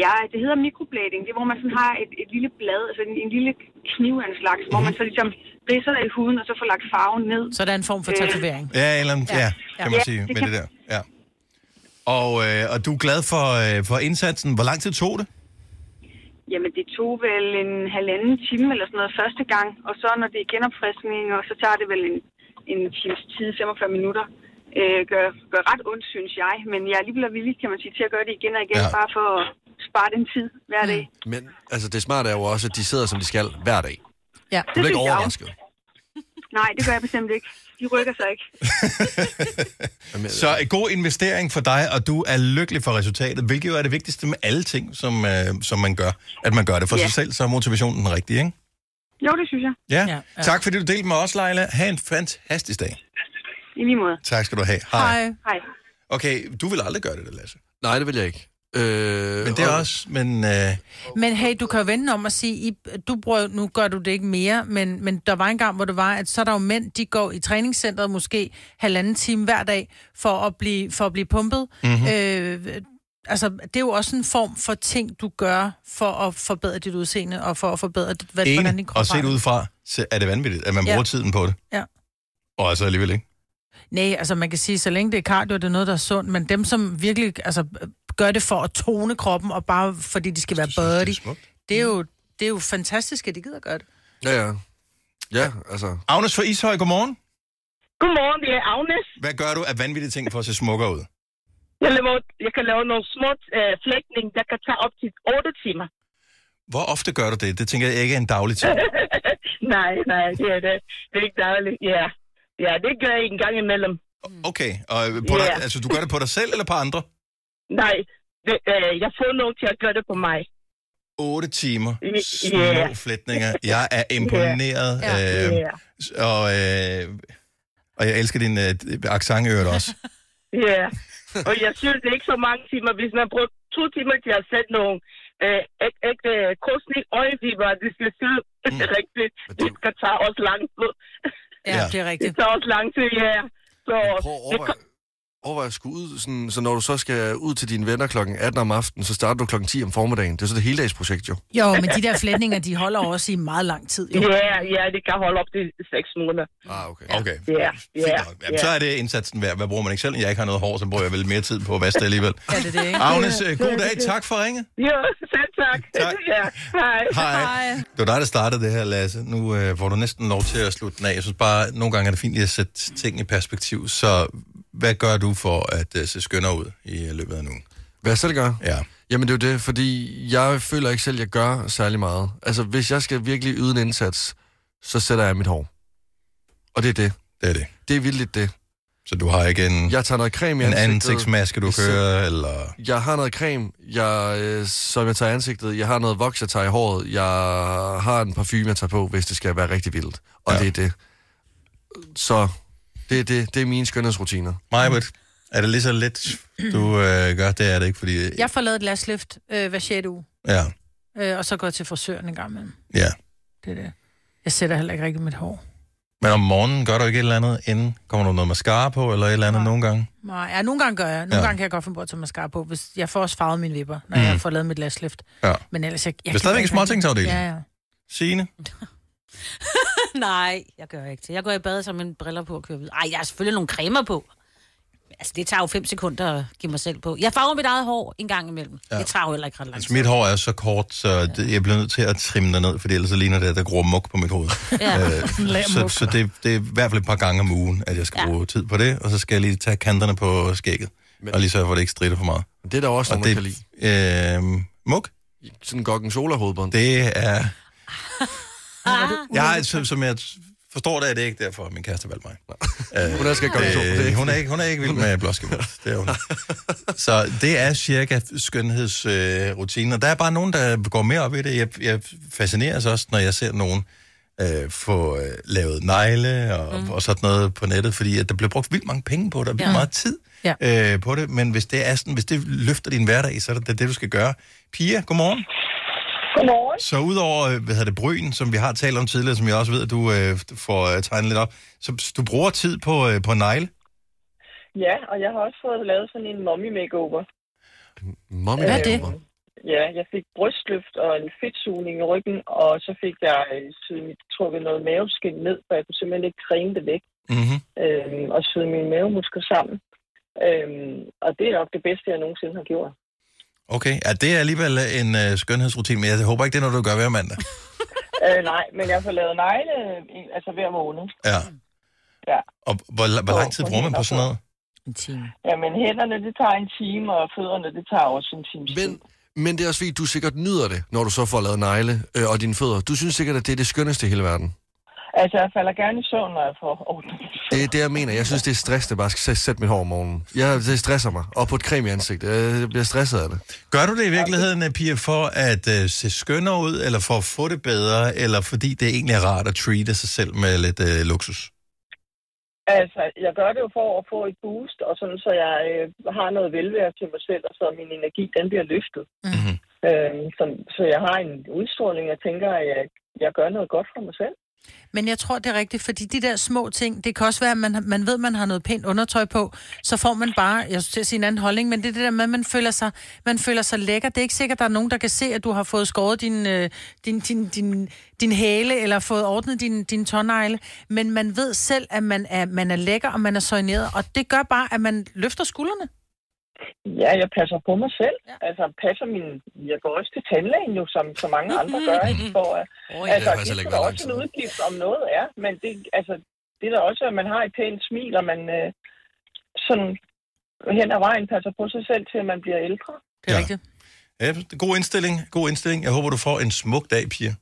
Ja, det hedder microblading. Det er, hvor man sådan har et, et lille blad, altså en, en lille kniv af en slags, mm-hmm. hvor man så ligesom ridser det i huden, og så får lagt farven ned. Så der er en form for Øh, tatovering. Ja, en eller ja, Ja, ja, kan man ja. sige, Ja, det med kan- det der. Og, øh, og du er glad for, øh, for indsatsen. Hvor lang tid tog det? Jamen, det tog vel en halvanden time eller sådan noget første gang, og så når det er genopfriskning, og så tager det vel en, en times tid, 45 minutter. Øh, gør, gør ret ondt, synes jeg, men jeg er alligevel villig, kan man sige, til at gøre det igen og igen, Ja. bare for at spare den tid hver dag. Men altså, det smarte er jo også, at de sidder, som de skal, hver dag. Ja. Du bliver ikke synes jeg overrasket. Nej, det gør jeg bestemt ikke. De rykker sig ikke. Så en god investering for dig, og du er lykkelig for resultatet, hvilket jo er det vigtigste med alle ting, som, øh, som man gør. At man gør det for Ja. sig selv, så er motivationen den rigtige, ikke? Jo, det synes jeg. Ja. Ja, ja. Tak fordi du delte med os, Leila. Ha' en fantastisk dag. I lige måde. Tak skal du have. Hej. Hej. Okay, du vil aldrig gøre det, Lasse. Nej, det vil jeg ikke. Øh, Men det er og- også, men... Øh, Men hey, du kan jo vende om og sige, I, du bruger, nu gør du det ikke mere, men, men der var en gang, hvor det var, at så er der jo mænd, de går i træningscenteret måske halvanden time hver dag for at blive, for at blive pumpet. Mhm. Mm-hmm. Øh, altså, det er jo også en form for ting, du gør for at forbedre dit udseende og for at forbedre, dit, hvad, hvordan din krop og set udefra, så er det vanvittigt, at man Ja. bruger tiden på det. Ja. Og altså alligevel ikke. Nej, altså man kan sige, så længe det er cardio, det er noget, der er sundt, men dem, som virkelig altså, gør det for at tone kroppen, og bare fordi de skal være Det er body, det er jo, det er jo fantastisk, at de gider gøre det. Ja, ja. Ja, altså... Agnes fra Ishøj, godmorgen. Godmorgen, det er Agnes. Hvad gør du af vanvittige ting for at se smukkere ud? Jeg, laver, jeg kan lave nogle små øh, flægtning, der kan tage op til 8 timer. Hvor ofte gør du det? Det tænker jeg ikke er en daglig ting. nej, nej, det er det. Det er ikke dagligt. Ja. ja, det gør jeg en gang imellem. Okay, og på dig, Ja. altså du gør det på dig selv eller på andre? Nej, det, øh, jeg får nogen til at gøre det på mig. 8 timer, små flætninger. Jeg er imponeret. Ja. Øh, Ja, og, øh, og jeg elsker din øh, accent også. ja. Og jeg synes, det er ikke så mange timer. Hvis man bruger to timer til at sætte nogle øh, ikke, ikke øh, kursning øjenfiber, det skal se mm. rigtigt. Det skal tage også lang tid. Ja, Ja. det er Det rigtigt. tager også lang tid, ja. Så Prøv at det, overveje, overveje at skulle ud, sådan, så når du så skal ud til dine venner klokken 18 om aftenen, så starter du klokken 10 om formiddagen. Det er så det heldagsprojekt, jo. Jo, men de der flætninger, de holder også i meget lang tid. Jo. Ja, ja, det kan holde op til 6 måneder. Ah, okay. Okay, Ja, ja, nok. Jamen, ja. så er det indsatsen værd. Hvad bruger man ikke selv? Jeg ikke har noget hår, så bruger jeg vel mere tid på at vaske det alligevel. Ja, det er det, ikke? Agnes, øh, god dag. Tak for ringet. Jo, selv tak. Tak. ja, hej. Hej. Hej. Det var dig, der startede det her, Lasse. Nu øh, får du næsten lov til at slutte den af. Jeg synes bare, nogle gange er det fint lige at sætte ting i perspektiv. Så hvad gør du for at øh, se skønnere ud i løbet af nu? Hvad jeg selv gør? Ja. Jamen det er jo det, fordi jeg føler ikke selv, at jeg gør særlig meget. Altså, hvis jeg skal virkelig yde en indsats, så sætter jeg mit hår. Og det er det. Det er det. Det er vildt det. Så du har ikke en, Jeg tager noget creme i en ansigtet. ansigtsmaske, du kører, eller... Jeg har noget creme, jeg, øh, som jeg tager i ansigtet. Jeg har noget voks, jeg tager i håret. Jeg har en parfume, jeg tager på, hvis det skal være rigtig vildt. Og ja. det er det. Så det er, det, det er mine skønhedsrutiner. Majbert, er det lige så let, du øh, gør? Det er det ikke, fordi... Jeg får lavet et laslift øh, hver 6. uge, Ja, øh, og så går jeg til frisøren en gang imellem. ja. Det er det. Jeg sætter heller ikke rigtig mit hår. Men om morgenen gør du ikke et eller andet inden? Kommer du noget mascara på, eller et eller andet Nej. nogle gange? Nej, ja, nogle gange gør jeg. Nogle Ja. gange kan jeg godt finde på at tage mascara på, hvis jeg får også farvet mine vipper, når Mm. jeg får lavet mit laslift. Ja. Men ellers, jeg, jeg Det er stadigvæk en småtingsafdeling. Ja, ja. Signe? Nej, jeg gør ikke det. Jeg går i bad som en briller på og kører videre. Ej, jeg har selvfølgelig nogle cremer på. Altså, det tager jo fem sekunder at give mig selv på. Jeg farver mit eget hår en gang imellem. Ja. Det tager jo heller ikke ret lang Altså, tid. mit hår er så kort, så det, jeg bliver nødt til at trimme det ned, fordi ellers så ligner det, at der gror muk på mit hoved. Ja. Øh, så så det, det er i hvert fald et par gange om ugen, at jeg skal Ja. bruge tid på det, og så skal jeg lige tage kanterne på skægget, Men- og lige sørge for, at det ikke strider for meget. Det er der også Og nogen, der kan lide. det, øh, muk, Sådan en gorgonzola hovedbånd. det er... Ah, Jeg, som, som jeg forstår det, er det ikke derfor, min kæreste valgte mig. Øh, Hun. Det er Øh, ikke- hun, er ikke, hun er ikke vild med blåskimmer. Det er hun. Så det er cirka skønhedsrutinen. Og der er bare nogen, der går mere op i det. Jeg, jeg fascineres også, når jeg ser nogen øh, få øh, lavet negle og, mm. og sådan noget på nettet, fordi at der bliver brugt vildt mange penge på det, og vildt Ja. meget tid. Ja. øh, på det, men hvis det, er sådan, hvis det løfter din hverdag, så er det det, du skal gøre. Pia, godmorgen. Godmorgen. Så udover, øh, hvad hedder det, bryn, som vi har talt om tidligere, som jeg også ved, at du øh, får øh, tegnet lidt op, så du bruger tid på, øh, på negle? Ja, og jeg har også fået lavet sådan en mommy makeover. Mommy Hvad er det? Ja, jeg fik brystløft og en fedtsugning i ryggen, og så fik jeg øh, syet mit, trukket noget maveskin ned, for jeg kunne simpelthen ikke træne det væk, Mm-hmm. øhm, og syet mine mavemuskler sammen. Øhm, og det er nok det bedste, jeg nogensinde har gjort. Okay, ja, det er alligevel en øh, skønhedsrutine, men jeg håber ikke, det er noget, du gør hver mandag. Øh, nej, men jeg får lavet negle øh, altså hver måned. Ja. Ja. Og hvor, hvor lang tid bruger man på sådan noget? En time. Jamen hænderne, det tager en time, og fødderne, det tager også en time. Men, men det er også fordi, du sikkert nyder det, når du så får lavet negle øh, og dine fødder. Du synes sikkert, at det er det skønneste i hele verden. Altså, jeg falder gerne i søvn, når jeg får ordnet. Det er det, jeg mener. Jeg synes, det er stress, det bare skal sæ- sætte mit hår om morgenen. Jeg, det stresser mig. Og på et creme i ansigtet. Jeg bliver stresset af det. Gør du det i virkeligheden, Pia, for at øh, se skønnere ud, eller for at få det bedre, eller fordi det egentlig er rart at treate sig selv med lidt øh, luksus? Altså, jeg gør det jo for at få et boost, og sådan, så jeg øh, har noget velvære til mig selv, og så min energi, den bliver løftet. Mm-hmm. Øh, så, så jeg har en udstråling, jeg tænker, at jeg, jeg gør noget godt for mig selv. Men jeg tror, det er rigtigt, fordi de der små ting, det kan også være, at man, man ved, at man har noget pænt undertøj på, så får man bare, jeg skulle til at sige en anden holdning, men det er det der med, at man føler sig, man føler sig lækker. Det er ikke sikkert, at der er nogen, der kan se, at du har fået skåret din, øh, din, din, din, din hæle, eller fået ordnet din, din tårnegle, men man ved selv, at man er, man er lækker, og man er søjneret, og det gør bare, at man løfter skuldrene. Ja, jeg passer på mig selv. Ja. Ja. Altså, passer min... Jeg går også til tandlægen jo, som så mange andre gør, ikke? For, at, Oh, altså, har faktisk det heller er også en udgift, om noget er, men det, altså, det er da også, at man har et pænt smil, og man øh, sådan hen ad vejen passer på sig selv, til at man bliver ældre. Det er Ja. ja. rigtigt. Ja, god indstilling, god indstilling. Jeg håber, du får en smuk dag, Pia.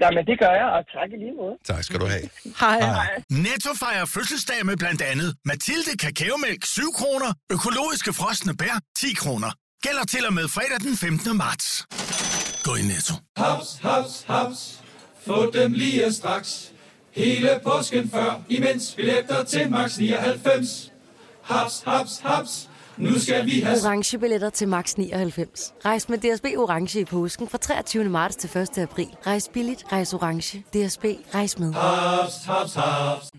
Ja, men det gør jeg, og tak i lige måde. Tak skal du have. Hej. Hej. Netto fejrer fødselsdag med blandt andet Mathilde Kakaomælk 7 kroner, økologiske frosne bær 10 kroner. Gælder til og med fredag den 15. marts. Gå i Netto. Haps, haps, haps. Få dem lige straks. Hele påsken før, imens billetter til max 99. Haps, haps, haps. Nu skal vi have orange billetter til max 99. Rejs med DSB orange i påsken fra 23. marts til 1. april. Rejs billigt, rejs orange. DSB rejs med. haps, haps, haps.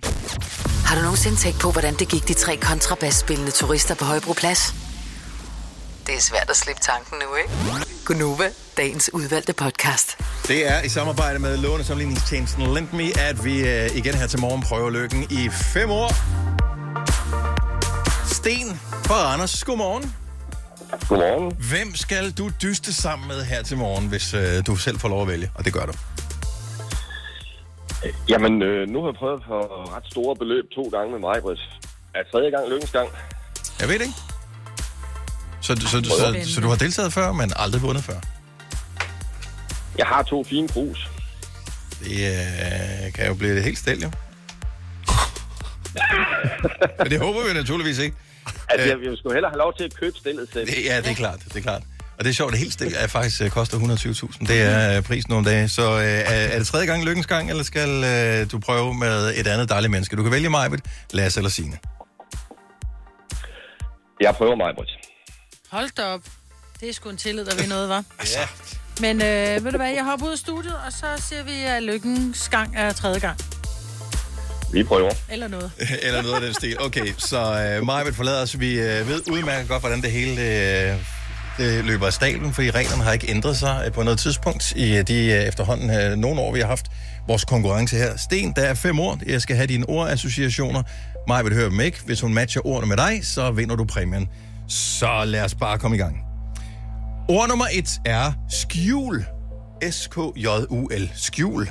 Har du nogensinde tænkt på, hvordan det gik de tre kontrabasspillende turister på Højbroplads? Det er svært at slippe tanken nu, ikke? Gunova, dagens udvalgte podcast. Det er i samarbejde med lånesamligningstjenesten LendMe, at vi øh, igen her til morgen prøver lykken i fem år. Sten fra Anders, godmorgen. Godmorgen. Hvem skal du dyste sammen med her til morgen, hvis øh, du selv får lov at vælge? Og det gør du. Jamen, øh, nu har jeg prøvet for ret store beløb to gange med mig, Britt. Er tredje gang lykkens gang? Jeg ved det ikke. Så, så, så, så, så du har deltaget før, men aldrig vundet før? Jeg har to fine krus. Det øh, kan jo blive det helt stel, jo. Men det håber vi naturligvis ikke. Altså, jeg, jeg skulle hellere have lov til at købe stillet selv. Det, ja, det er klart, det er klart. Og det er sjovt, det helt stil er faktisk øh, koster 120.000. Det er øh, prisen nogle dage. Så øh, er, er det tredje gang lykkens gang, eller skal øh, du prøve med et andet dejligt menneske? Du kan vælge mig, Lasse eller Signe. Jeg prøver mig, Britt. Hold da op. Det er sgu en tillid, der vil noget, var. Ja. Men øh, ved du hvad, jeg hopper ud af studiet, og så siger vi, at lykkens gang er tredje gang. Vi prøver. Eller noget. eller noget af den stil. Okay, så øh, mig vil forlade os. Vi øh, ved udmærket godt, hvordan det hele øh, det løber af stablen, fordi reglerne har ikke ændret sig øh, på noget tidspunkt i øh, de øh, efterhånden øh, nogle år, vi har haft vores konkurrence her. Sten, der er fem ord. Jeg skal have dine ordassociationer. Mig vil høre dem ikke. Hvis hun matcher ordene med dig, så vinder du præmien. Så lad os bare komme i gang. Ord nummer et er skjul. S-K-J-U-L. Skjul.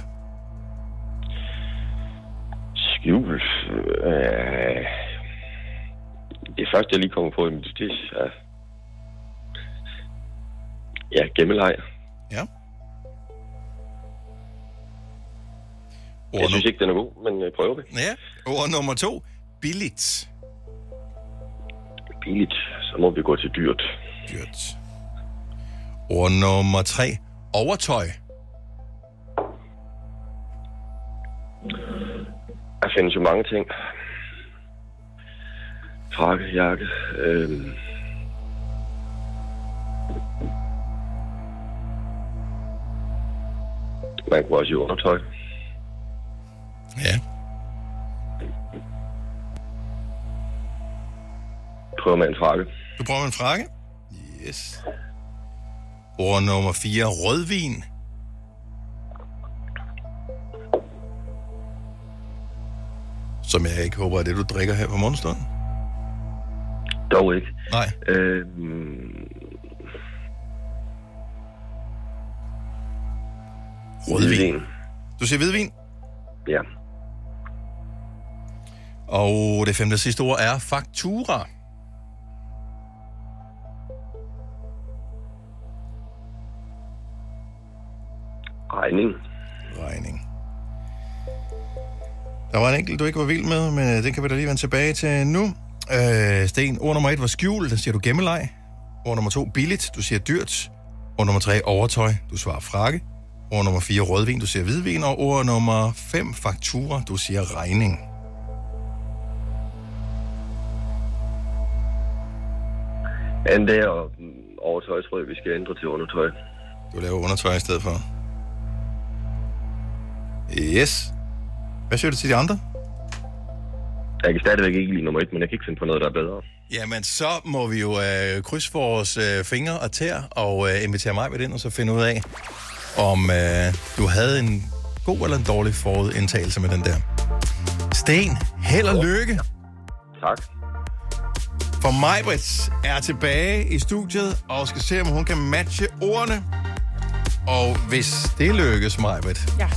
Skjul. Øh, det første, jeg lige kommer på, det er... Ja, gemmeleg. Ja. Jeg synes ikke, den er god, men øh, prøver vi. Ja. Ord nummer to. Billigt. Billigt. Så må vi gå til dyrt. Dyrt. Ord nummer tre. Overtøj. Der findes jo mange ting. Frakke, jakke. Øhm. Man kunne også i undertøj. Ja. Prøver med en frakke. Du prøver med en frakke? Yes. Ord nummer 4. Rødvin. Som jeg ikke håber er det, du drikker her på morgenstunden. Dog ikke. Nej. Øhm. Rødvin. Du siger hvidvin? Ja. Og det femte sidste ord er faktura. Regning. Der var en enkelt, du ikke var vild med, men øh, det kan vi da lige vende tilbage til nu. Øh, Sten, ord nummer et var skjul, der siger du gemmeleg. Ord nummer to, billigt, du siger dyrt. Ord nummer tre, overtøj, du svarer frakke. Ord nummer fire, rødvin, du siger hvidvin. Og ord nummer fem, faktura, du siger regning. Men det mm, overtøj, tror jeg, vi skal ændre til undertøj. Du laver undertøj i stedet for. Yes. Hvad siger du til de andre? Jeg kan stadigvæk ikke lide nummer et, men jeg kan ikke finde på noget, der er bedre. Jamen, så må vi jo øh, krydse vores øh, fingre og tær og øh, invitere mig med ind og så finde ud af, om øh, du havde en god eller en dårlig forudindtagelse med den der. Sten, held og lykke. Tak. For Majbrits er tilbage i studiet og skal se, om hun kan matche ordene. Og hvis det lykkes, Majbrit, Ja.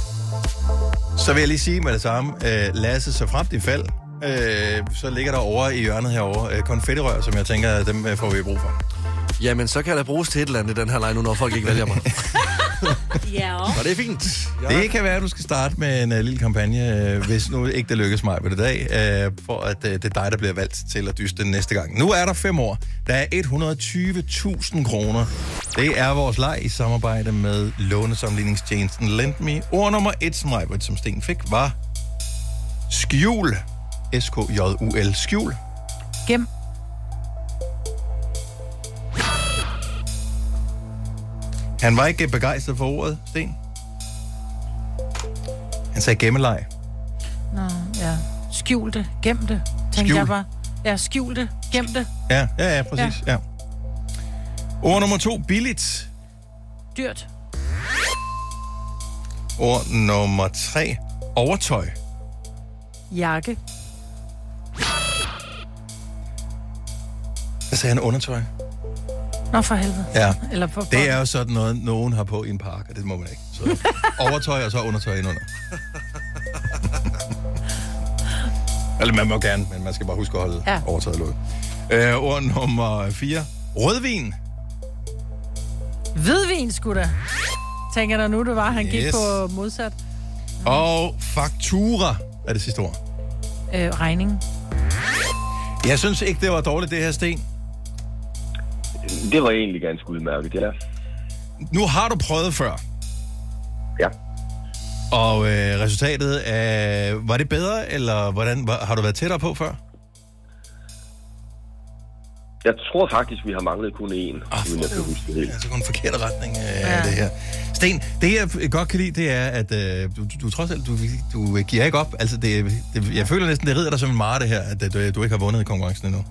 Så vil jeg lige sige med det samme. Øh, Lasse, så frem i fald, øh, så ligger der over i hjørnet herovre øh, konfettirør, som jeg tænker, dem øh, får vi brug for. Jamen, så kan der bruges til et eller andet den her leg nu, når folk ikke vælger mig. Ja, Og det er fint. Ja. Det kan være, at du skal starte med en uh, lille kampagne, uh, hvis nu ikke det lykkes mig på det dag, uh, for at uh, det er dig, der bliver valgt til at dyste den næste gang. Nu er der fem år. Der er 120.000 kroner. Det er vores leg i samarbejde med lånesamligningstjenesten LendMe. Ord nummer et, som Majbert, som Sten fik, var skjul. S-K-J-U-L. Skjul. Gem. Han var ikke begejstret for ordet, Sten. Han sagde gemmeleg. Nå, ja. Skjul det. Gem det. Tænkte Skjul. jeg bare. Ja, skjul det. Gem det. Ja, ja, ja, præcis. Ja. Ja. Ord nummer to, billigt. Dyrt. Ord nummer tre, overtøj. Jakke. Hvad sagde han undertøj? Nå, for helvede. Ja. Eller for... Det er jo sådan noget, nogen har på i en park, og det må man ikke. Så overtøj og så undertøj indunder. Eller man må gerne, men man skal bare huske at holde Ja. overtøjet lukket. Øh, ord nummer 4. Rødvin. Hvidvin, skulle da. Tænker der nu, det var, han gik Yes. på modsat. Og faktura er det sidste ord. Øh, regning. Jeg synes ikke, det var dårligt, det her, Sten. Det var egentlig ganske udmærket, ja. Nu har du prøvet før. Ja. Og øh, resultatet af... Var det bedre, eller hvordan, var, har du været tættere på før? Jeg tror faktisk, vi har manglet kun én, Ah, uden jeg kan huske det helt. Altså en forkert retning af ja. det her. Sten, det jeg godt kan lide, det er, at øh, du, du, du trods alt, du, du giver ikke op. Altså, det, det, jeg føler næsten, det rider dig som en mare, det her, at øh, du, du ikke har vundet i konkurrencen endnu.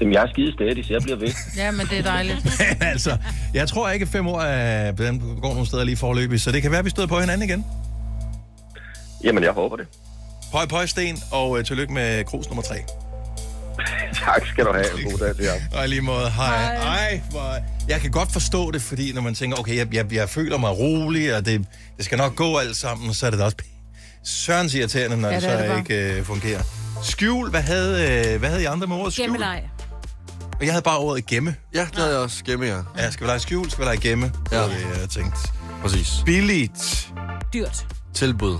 Jamen, jeg er skide stadig, så jeg bliver ved. Ja, men det er dejligt. Men altså, jeg tror ikke, at fem år er, går nogle steder lige forløbig, så det kan være, at vi støder på hinanden igen. Jamen, jeg håber det. Pøj, pøj, Sten, og øh, tillykke med krus nummer tre. tak skal du have. God dag til jer. Og i lige måde, hej. Ej, hvor... Jeg kan godt forstå det, fordi når man tænker, okay, jeg, jeg, jeg føler mig rolig, og det, det skal nok gå alt sammen, så er det da også sørens irriterende, når Ja, det, det så det bare. ikke øh, fungerer. Skjul, hvad havde, øh, hvad havde I andre med ordet skjul? Gemmeleg. Og jeg havde bare ordet gemme. Ja, det havde jeg også. Gemme, ja. Ja, skal vi lege skjul, skal vi lege gemme? Ja. Det var det, jeg tænkte. Præcis. Billigt. Dyrt. Tilbud.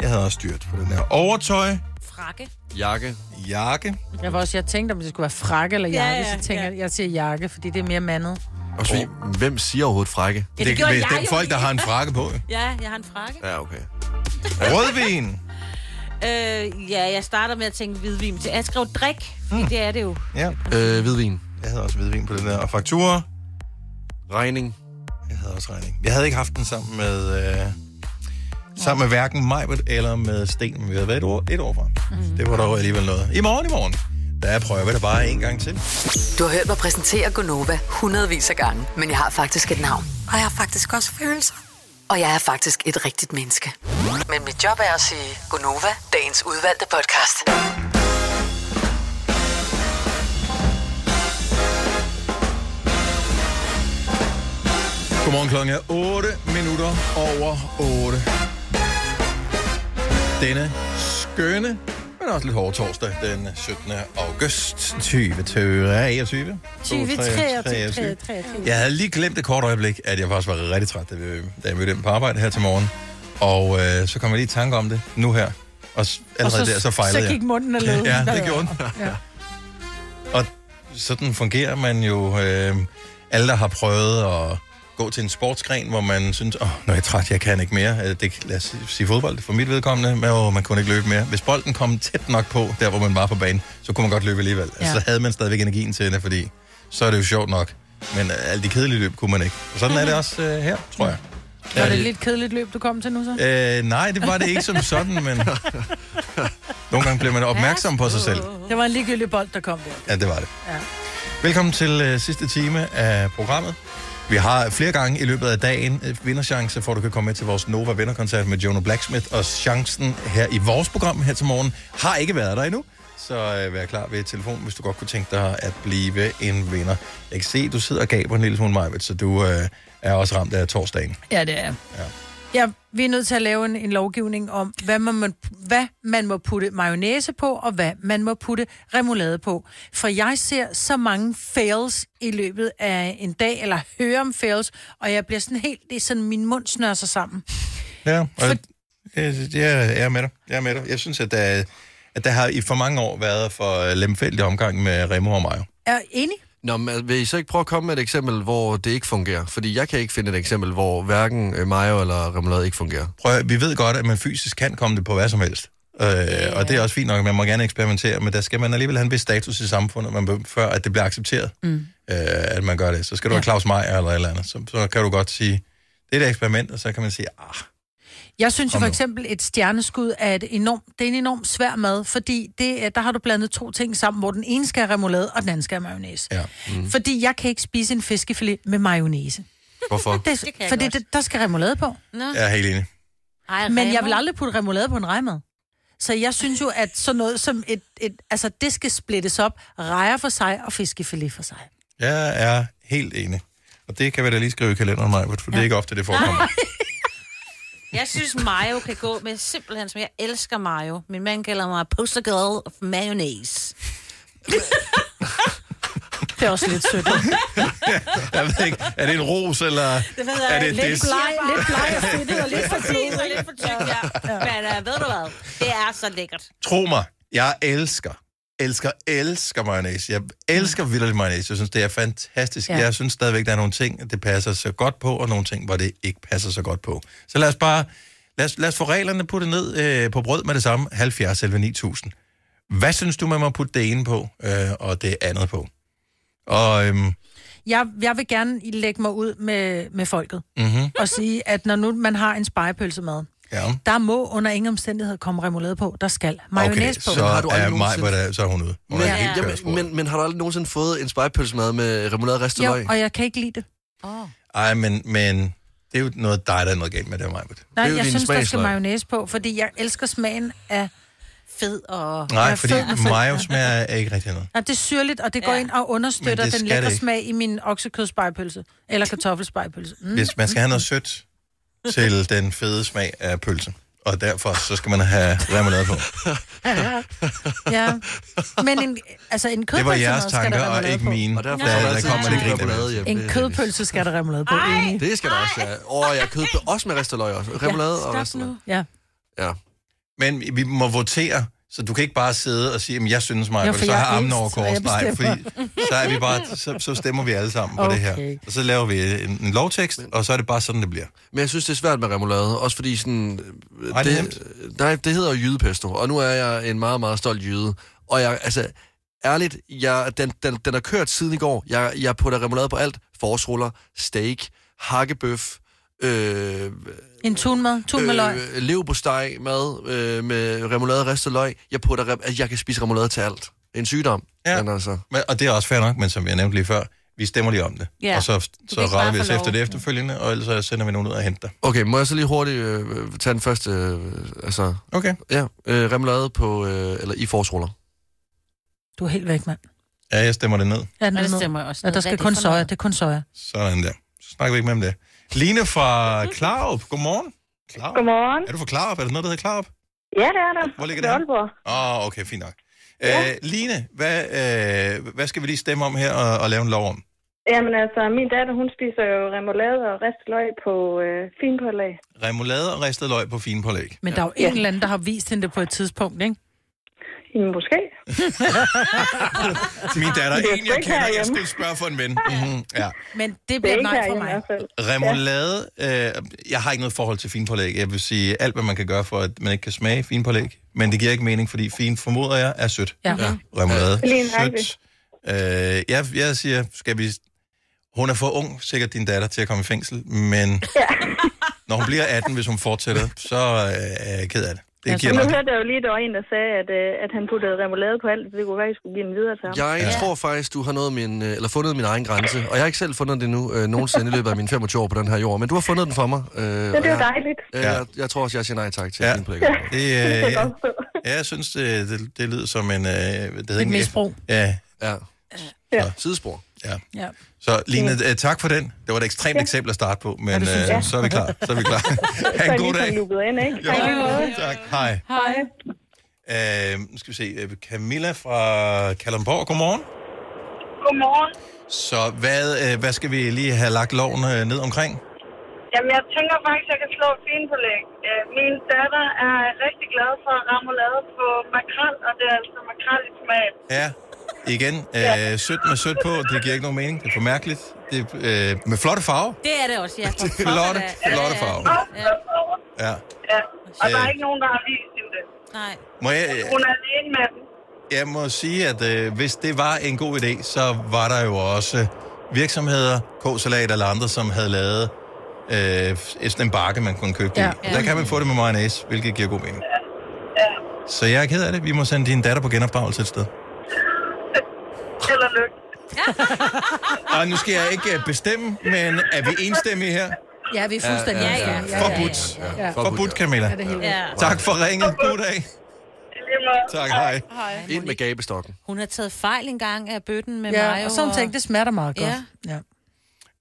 Jeg havde også styrt på den her. Overtøj, Frakke. Jakke. jakke. Jeg var også, jeg tænkte, om det skulle være frakke eller Ja, jakke, ja, så tænker ja. jeg, jeg siger jakke, fordi det er mere mandet. Og så, hvem siger overhovedet frække? Ja, det gjorde det, jeg det er jo folk, der lige. har en frakke på. Ja, jeg har en frakke. Ja, okay. Rødvin. Øh, ja, jeg starter med at tænke hvidvin. til. Jeg skrev drik, fordi Mm. det er det jo. Ja. Øh, hvidvin. Jeg havde også hvidvin på det der. Og fakturer? Regning. Jeg havde også regning. Jeg havde ikke haft den sammen med... Øh, sammen med hverken Majbert eller med Sten. men Vi havde været et år, et år fra. Mm. Det var dog alligevel noget. I morgen, i morgen, der prøver vi det bare en gang til. Du har hørt mig præsentere Gonova hundredvis af gange, men jeg har faktisk et navn. Og jeg har faktisk også følelser. Og jeg er faktisk et rigtigt menneske. Men mit job er at sige Gonova, dagens udvalgte podcast. Godmorgen klokken er 8 minutter over 8. Denne skønne, men også lidt hårde torsdag, den 17. august 2023. 2023. Jeg havde lige glemt et kort øjeblik, at jeg faktisk var rigtig træt, da, vi, da jeg mødte ind på arbejde her til morgen. Og øh, så kom jeg lige i tanke om det nu her. Og allerede Og så- der, så fejlede så jeg. gik munden af led. Ja, det gjorde den. Ja. Og sådan fungerer man jo. Øh, alle, der har prøvet at gå til en sportsgren, hvor man synes, åh, når jeg er træt, jeg kan ikke mere. Øh, Det, lad os sige fodbold, for mit vedkommende, men åh, man kunne ikke løbe mere. Hvis bolden kom tæt nok på, der hvor man var på banen, så kunne man godt løbe alligevel. Ja. Ja. Altså, så havde man stadigvæk energien til det, fordi så er det jo sjovt nok. Men øh, alle de kedelige løb kunne man ikke. Og sådan er det også øh, her, tror jeg. Var det et lidt kedeligt løb, du kom til nu så? Øh, nej, det var det ikke som sådan, men nogle gange bliver man opmærksom på sig selv. Det var en ligegyldig bold, der kom der. Ja, det var det. Ja. Velkommen til øh, sidste time af programmet. Vi har flere gange i løbet af dagen øh, vinderchance for, at du kan komme med til vores Nova vinderkoncert med Jonah Blacksmith. Og chancen her i vores program her til morgen har ikke været der endnu. Så øh, vær klar ved telefonen, hvis du godt kunne tænke dig at blive en vinder. Jeg kan se, du sidder og gaber en lille smule, Majved, så du øh, er også ramt af torsdagen. Ja, det er. Ja. Ja, vi er nødt til at lave en, en lovgivning om, hvad man, må, hvad man må putte mayonnaise på, og hvad man må putte remoulade på. For jeg ser så mange fails i løbet af en dag, eller hører om fails, og jeg bliver sådan helt, det er sådan, min mund snører sig sammen. Ja, og jeg, jeg, jeg er med dig. Jeg er med dig. Jeg synes, at der, at der har i for mange år været for lemfældig omgang med Remo og Mayo. Er enig? Nå, men vil I så ikke prøve at komme med et eksempel, hvor det ikke fungerer? Fordi jeg kan ikke finde et eksempel, hvor hverken øh, mayo eller remoulade ikke fungerer. Prøv, at- vi ved godt, at man fysisk kan komme det på hvad som helst. Øh, og det er også fint nok, at man må gerne eksperimentere, men der skal man alligevel have en vis status i samfundet, man, bør- før at det bliver accepteret, mm. øh, at man gør det. Så skal du ja. have Claus Meier eller et eller andet, så, så kan du godt sige, det er et eksperiment, og så kan man sige, ah, Jeg synes jo for eksempel, et stjerneskud er, et enormt, det er en enormt svær mad, fordi det, er- der har du blandet to ting sammen, hvor den ene skal have remoulade, og den anden skal have mayonnaise. Ja. Mm. Fordi jeg kan ikke spise en fiskefilet med mayonnaise. Hvorfor? Det, Det kan fordi godt. det, der skal remoulade på. Nå. jeg er helt enig. Ej, Men jeg vil aldrig putte remoulade på en rejmad. Så jeg synes jo, at sådan noget som et, et... Altså, det skal splittes op. Rejer for sig og fiskefilet for sig. Jeg er helt enig. Og det kan vi da lige skrive i kalenderen, Maja, for det er ikke ofte, det forekommer. Jeg synes, mayo kan gå med simpelthen, som jeg elsker mayo. Min mand kalder mig poster girl of mayonnaise. Det er også lidt sødt. jeg ved ikke, er det en ros, eller Det ved jeg er det? Lidt bleg, lidt bleg og fedtet, og lidt for tyk, og lidt for tyk, ja. Men uh, ved du hvad? Det er så lækkert. Tro mig, jeg elsker, elsker, elsker mayonnaise. Jeg elsker vildt mayonnaise. Jeg synes, det er fantastisk. Ja. Jeg synes stadigvæk, der er nogle ting, det passer så godt på, og nogle ting, hvor det ikke passer så godt på. Så lad os bare, lad os, lad os få reglerne puttet ned øh, på brød med det samme. 70 eller 9000. Hvad synes du, man må putte det ene på, øh, og det andet på? Og øhm, Jeg, jeg vil gerne lægge mig ud med, med folket mm-hmm, og sige, at når nu man har en spejepølsemad, ja. der må under ingen omstændighed komme remoulade på. Der skal mayonnaise på. så Har du aldrig er mig, nogensinde- der, så er hun ude. Hun Men, er helt jamen, men, men har du aldrig nogensinde fået en spejepølsemad med remoulade ristet Jo, løg? og jeg kan ikke lide det. Oh. Ej, men, men det er jo noget dig, der er noget galt med det, Majbert. Nej, Det er jo jeg synes, der skal mayonnaise på, fordi jeg elsker smagen af... Fed og... Nej, Ja, fordi mayo ja. smager er ikke rigtig noget. Ja, det er syrligt, og det går Ja. ind og understøtter det den lækre det smag i min oksekødspejepølse. Eller kartoffelspejepølse. Mm. Hvis man skal have noget sødt til den fede smag af pølse, og derfor så skal man have remoulade på. Ja. Men en, altså en Det var kødpølse jeres skal tanker, der og remoulade ikke på. mine. Og derfor Der- har der der kommer det grin. En kødpølse skal der remoulade på, enig. Det skal der også, ja. Åh, jeg kød også med ristet løg også. Remoulade og Stop ristet løg. nu. Ja. Ja. Men vi må votere. Så du kan ikke bare sidde og sige, at jeg synes mig, for så jeg har armen over kors. Nej, fordi så, er vi bare, så, så stemmer vi alle sammen på det her. Okay. Og så laver vi en, en lovtekst, og så er det bare sådan, det bliver. Men jeg synes, det er svært med remoulade, også fordi sådan... øh, Nej, det er det, nej, det hedder jo jydepesto, og nu er jeg en meget, meget stolt jyde. Og jeg, altså, ærligt, jeg, den, den, den har kørt siden i går. Jeg, jeg putter remoulade på alt. Forårsruller, steak, hakkebøf, øh, En tunmad, tun med løg. øh, leverpostej mad øh, med remoulade og ristet løg. Jeg putter, altså, jeg kan spise remoulade til alt. En sygdom. Ja. Men altså, Men, og det er også fair nok, men som jeg nævnte lige før, vi stemmer lige om det. Ja. Og så, så retter vi os efter det efterfølgende, og ellers så sender vi nogen ud og hente dig. okay, må jeg så lige hurtigt øh, tage den første, øh, altså, Okay. ja, øh, remoulade på, øh, eller i forårsruller. Du er helt væk, mand. Ja, jeg stemmer det ned. Ja, den Ja, det stemmer jeg også Ja, ned. der Hvad er skal kun soja. Det er kun soja. Sådan der. Så snakker vi ikke mere om det. Line fra Klarup, godmorgen. Klarup. Godmorgen. Er du fra Klarup? Er der noget, der hedder Klarup? Ja, det er der. Hvor ligger det? Aalborg. Åh, oh, okay, fint nok. Ja. Øh, Line, hvad, øh, hvad skal vi lige stemme om her og, og lave en lov om? Jamen altså, min datter, hun spiser jo remoulade og ristet løg på øh, finpålæg. Remoulade og ristet løg på fine pålæg. Men der er jo en eller anden, der har vist hende det på et tidspunkt, ikke? Måske. Min datter er Det er en, jeg ikke kender. Jeg skulle spørge for en ven. Mm-hmm. Ja. Men det Det er bliver et ikke nej i mig. hvert fald. Remoulade, øh, jeg har ikke noget forhold til finpålæg. Jeg vil sige alt, hvad man kan gøre for, at man ikke kan smage finpålæg. Men det giver ikke mening, fordi fin, formoder jeg, er sødt. Ja. Ja. Remoulade, sødt. Øh, jeg, jeg siger, skal vi... Hun er for ung, sikkert din datter, til at komme i fængsel, men Ja. når hun bliver 18, hvis hun fortsætter, så øh, er jeg ked af det. Det Ja, giver Nu hørte jeg jo lige, der var en, der sagde, at, øh, at han puttede remoulade på alt, så det kunne være, at I skulle give den videre til ham. Jeg Ja. tror faktisk, du har nået min, øh, eller fundet min egen grænse, og jeg har ikke selv fundet det nu øh, nogensinde i løbet af mine 25 år på den her jord, men du har fundet den for mig. Øh, Så det er jo dejligt. Øh, Ja. jeg, jeg tror også, jeg siger nej tak til Ja. ja. Det, øh, Det jeg ja, ja, jeg synes, det, det, det lyder som en... Øh, det hedder Et ikke- misbrug. Ja, Ja. Ja. Så, sidespor. Ja. Ja. Så Line, øh, tak for den. Det var et ekstremt eksempel at starte på, men synes øh, jeg. så er vi klar. Så er vi klar. Ha' en god lige dag. ind, ikke? Jo, måde. tak. Hej. Hej. Øh, nu skal vi se. øh, Camilla fra Kalundborg, godmorgen. Godmorgen. Så hvad, øh, hvad skal vi lige have lagt loven øh, ned omkring? Jamen, jeg tænker faktisk, at jeg kan slå et fint på læg. Øh, Min datter er rigtig glad for remoulade på makrel, og det er altså makrel i tomat. Ja, igen. Øh, sødt med sødt på, det giver ikke nogen mening. Det er for mærkeligt. Det er, øh, med flotte farver. Det er det også, ja. For pokker Flotte, flotte Ja, ja. farver. Ja. Ja. Ja, og der er Øh. ikke nogen, der har vist hende det. Nej. Må jeg, Hun er alene med den. jeg må sige, at øh, hvis det var en god idé, så var der jo også virksomheder, K-salat eller andre, som havde lavet øh, sådan en bakke, man kunne købe det Ja. i. Og Der kan man få det med mayonnaise, hvilket giver god mening. Så jeg er ked af det. Vi må sende din datter på genopdragelse et sted. Held og lykke. Og nu skal jeg ikke øh, bestemme, men er vi enstemmige her? Ja, vi er fuldstændig. Ja, ja, ja. Forbudt. Ja, ja. Forbudt, Camilla. Ja, det Ja. Tak for ringet. God dag. Tak, hej. Ind med gabestokken. Hun har taget fejl engang af bøtten med Ja, mig. og sådan tænkte, det smager meget godt. Ja.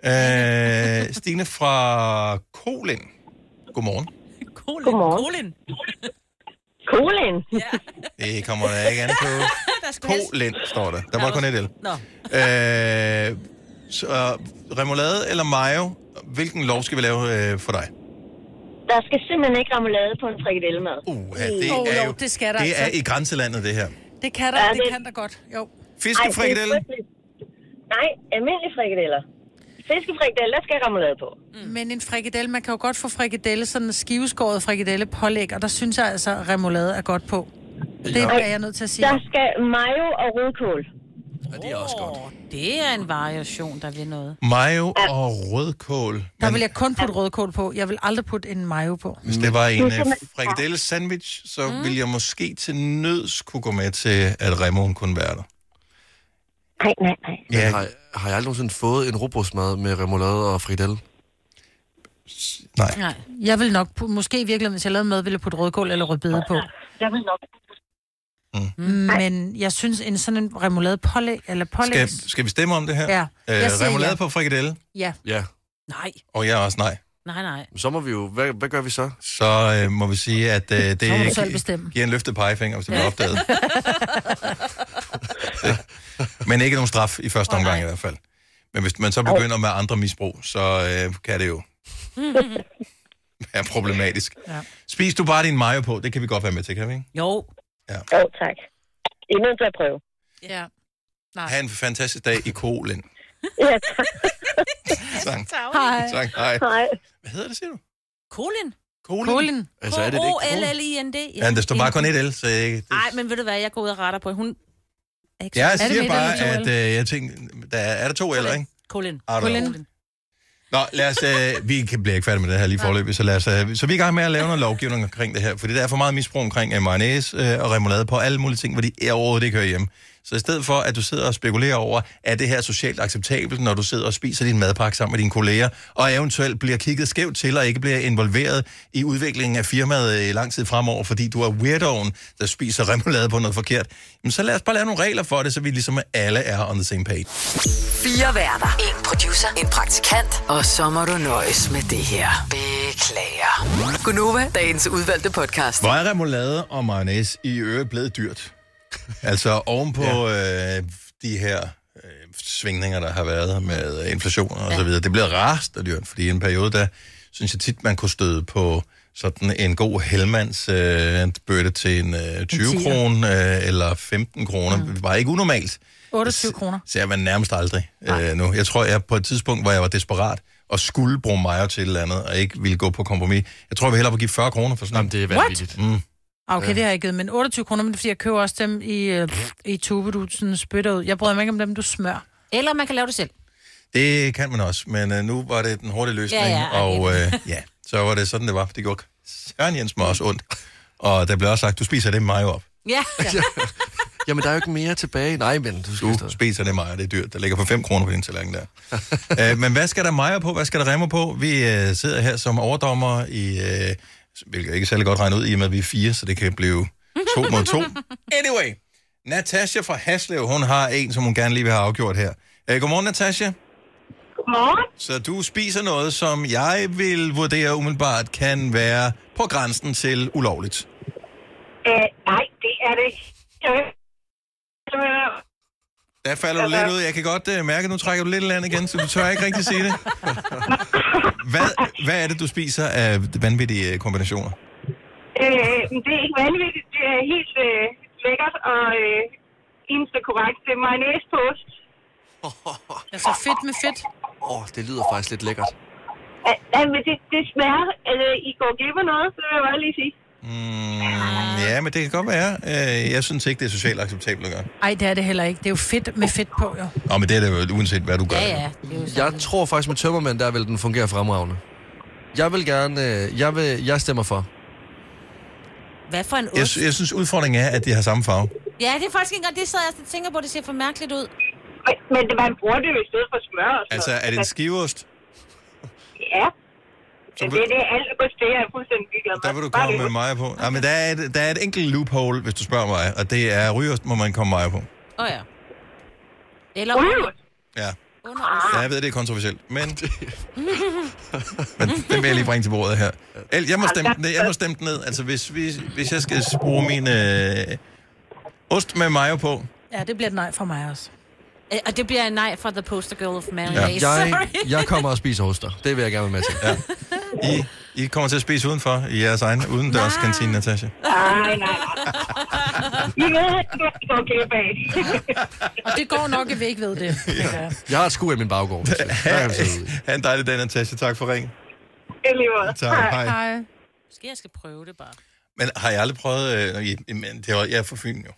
Ja. Øh, Stine fra Kolin. Godmorgen. Colin. Godmorgen. Colin. Colin. Det kommer der ikke an på. Der skulle helst- Kolin, står der. Der var kun et L. Nå. Øh, så remoulade eller mayo, hvilken lov skal vi lave øh, for dig? Der skal simpelthen ikke remoulade på en frikadelle Uh, ja, det Åh, er jo, jo det skal der det altså. er i grænselandet, det her. Det kan der, Ja, det det- kan der godt. Jo. Fiskefrikadelle? Nej, almindelige frikadeller. Fiskefrikadelle, der skal remoulade på. Mm. Men en frikadelle, man kan jo godt få frikadelle, sådan en skiveskåret frikadelle pålæg, og der synes jeg altså, at remoulade er godt på. Det Ja. er jeg nødt til at sige. Der skal mayo og rødkål. Ja, det er også godt. Det er en variation, der vil noget. Mayo og rødkål. Der Men vil jeg kun putte rødkål på. Jeg vil aldrig putte en mayo på. hvis det var en uh, frikadelle sandwich, så mm. ville jeg måske til nøds kunne gå med til, at remoen kunne være der. Nej, nej, nej. Ja. Har, har jeg aldrig nogensinde fået en robrødsmad med remoulade og frikadelle? nej. Nej. Jeg vil nok, pu- måske i virkeligheden, hvis jeg lavede mad, ville jeg putte rødkål eller rødbede på. Jeg vil nok. Men jeg synes, en sådan en remoulade pålæg, eller pålæg... Skal, skal vi stemme om det her? Ja, jeg Øh, siger remoulade ja. på frikadelle, Ja. Ja. Nej. og jeg er også nej. Nej, nej. Så må vi jo... Hvad, hvad gør vi så? Så øh, må vi sige, at øh, det Så må du selv gi- giver en løftet pegefinger, hvis det bliver opdaget. Men ikke nogen straf i første omgang i hvert fald. Men hvis man så begynder med andre misbrug, så øh, kan det jo være problematisk. Ja. Spis du bare din mayo på, det kan vi godt være med til, kan vi ikke? Jo. Ja. Jo, tak. Nødt til at prøve. Ja. Nej. Ha' en fantastisk dag i Kolen. Ja, tak. Tak. Hej. Tak, hej. Hej. Hvad hedder det, siger du? Kolin? Kolin. Altså, er det det ikke? O-L-L-I-N-D. Ja, der står bare kun et L, så jeg ikke... Nej, men ved du hvad, jeg går ud og retter på. Hun ikke Jeg siger bare, at øh, jeg tænker, der er, er der to eller ikke? Kolin. know. Nå, lad os, øh, vi kan blive ikke færdige med det her lige forløbig, så lad os, øh, så vi er i gang med at lave noget lovgivning omkring det her, fordi der er for meget misbrug omkring øh, mayonnaise øh, og remoulade på alle mulige ting, hvor de er overhovedet ikke hører hjemme. Så i stedet for, at du sidder og spekulerer over, er det her socialt acceptabelt, når du sidder og spiser din madpakke sammen med dine kolleger, og eventuelt bliver kigget skævt til, og ikke bliver involveret i udviklingen af firmaet i lang tid fremover, fordi du er weirdoen, der spiser remoulade på noget forkert, jamen så lad os bare lave nogle regler for det, så vi ligesom alle er on the same page. Fire værter. En producer. En praktikant. Og så må du nøjes med det her. Beklager. Gunova, dagens udvalgte podcast. Hvor er remoulade og mayonnaise i øvrigt blevet dyrt? Altså ovenpå ja. øh, de her øh, svingninger, der har været med inflation og ja. så videre. Det bliver rast og dyrt, fordi i en periode, der synes jeg tit, man kunne støde på sådan en god Hellmans øh, bøtte til en øh, 20 tier. kroner øh, eller 15 kroner. Mm. Det var ikke unormalt. 28 kroner. Så jeg var nærmest aldrig øh, nu. Jeg tror, jeg på et tidspunkt, hvor jeg var desperat og skulle bruge mayo til et eller andet, og ikke ville gå på kompromis. Jeg tror, jeg vil hellere give 40 kroner for sådan Jamen, det er vanvittigt. Mm. Ah, Okay, det har jeg ikke givet, men 28 kroner, men det er, fordi jeg køber også dem i, øh, i tube, du sådan spytter ud. Jeg bryder mig ikke om dem, du smør. Eller man kan lave det selv. Det kan man også, men øh, nu var det den hurtige løsning, Ja, ja, og øh, ja, så var det sådan, det var. Det gjorde Søren Jens mig også ondt. Og der blev også sagt, du spiser det mayo op. Ja. Jamen, der er jo ikke mere tilbage. Nej, men du skal Du spiser det mayo, det er dyrt. Der ligger for 5 kroner på din tallerken der. øh, men hvad skal der mayo på? Hvad skal der remmer på? Vi øh, sidder her som overdommer i, øh, hvilket ikke er særlig godt regnet ud, i og med, at vi er fire, så det kan blive to mod to. Anyway, Natasha fra Haslev, hun har en, som hun gerne lige vil have afgjort her. Øh, godmorgen, Natasha. Godmorgen. Så du spiser noget, som jeg vil vurdere umiddelbart kan være på grænsen til ulovligt. Øh, nej, det er det ikke. Der falder du lidt ud. Jeg kan godt uh, mærke, at nu trækker du lidt land igen, så du tør ikke rigtig sige det. Hvad, hvad er det, du spiser af vanvittige øh, kombinationer? øh, det er ikke vanvittigt. Det er helt øh, lækkert og øh, eneste korrekt. Det er mayonnaise på ost. Altså fedt med fedt. Åh, oh, det lyder faktisk lidt lækkert. Ja, men det, det smager, øh, I går glip af noget, så vil jeg bare lige sige. Mm, ja, men det kan godt være. Øh, Jeg synes ikke, det er socialt acceptabelt at gøre. Ej, det er det heller ikke. Det er jo fedt med fedt på, jo. Nå, men det er det jo uanset, hvad du gør. Jeg tror faktisk, med tømmermænd, der vil den fungere fremragende. Jeg vil gerne... øh, Jeg, vil, jeg stemmer for. Hvad for en Jeg, ost? jeg synes, udfordringen er, at de har samme farve. Ja, det er faktisk ikke engang det, sad jeg og tænker på. Det ser for mærkeligt ud. Men det, man bruger det jo i stedet for smør. Og Altså, er det en skiveost? Ja. Så Men det, det er alt det er jeg fuldstændig ligeglad med. Der vil du komme med mig på. Ja, men der er, et, der er et enkelt loophole, hvis du spørger mig, og det er rygeost, må man komme mig på. Åh oh, ja. Eller Rygeost? Ja. under Ja, jeg ved, det er kontroversielt, men, men den vil jeg lige bringe til bordet her. El, jeg må stemme den ned. Jeg må stemme den ned. Altså, hvis, hvis, hvis jeg skal bruge min øh, ost med mayo på, Ja, det bliver et nej for mig også. Og det bliver en nej fra The Poster Girl of Ja. Mayonnaise. Jeg, Sorry. jeg kommer og spiser oster. Det vil jeg gerne være med til. Ja. I, I kommer til at spise udenfor i jeres egen udendørs kantine, Natasha. Nej, nej, nej. I ved, at I går glip af. Og det går nok, at vi ikke ved det. Ja. Jeg har et skur i min baggård. ude. Ha' en dejlig dag, Natasha. Tak for ring. I lige. Tak, hej. Hej. Måske jeg skal prøve det bare. Men har jeg aldrig prøvet... Øh, i- men det var, jeg er fra Fyn, jo.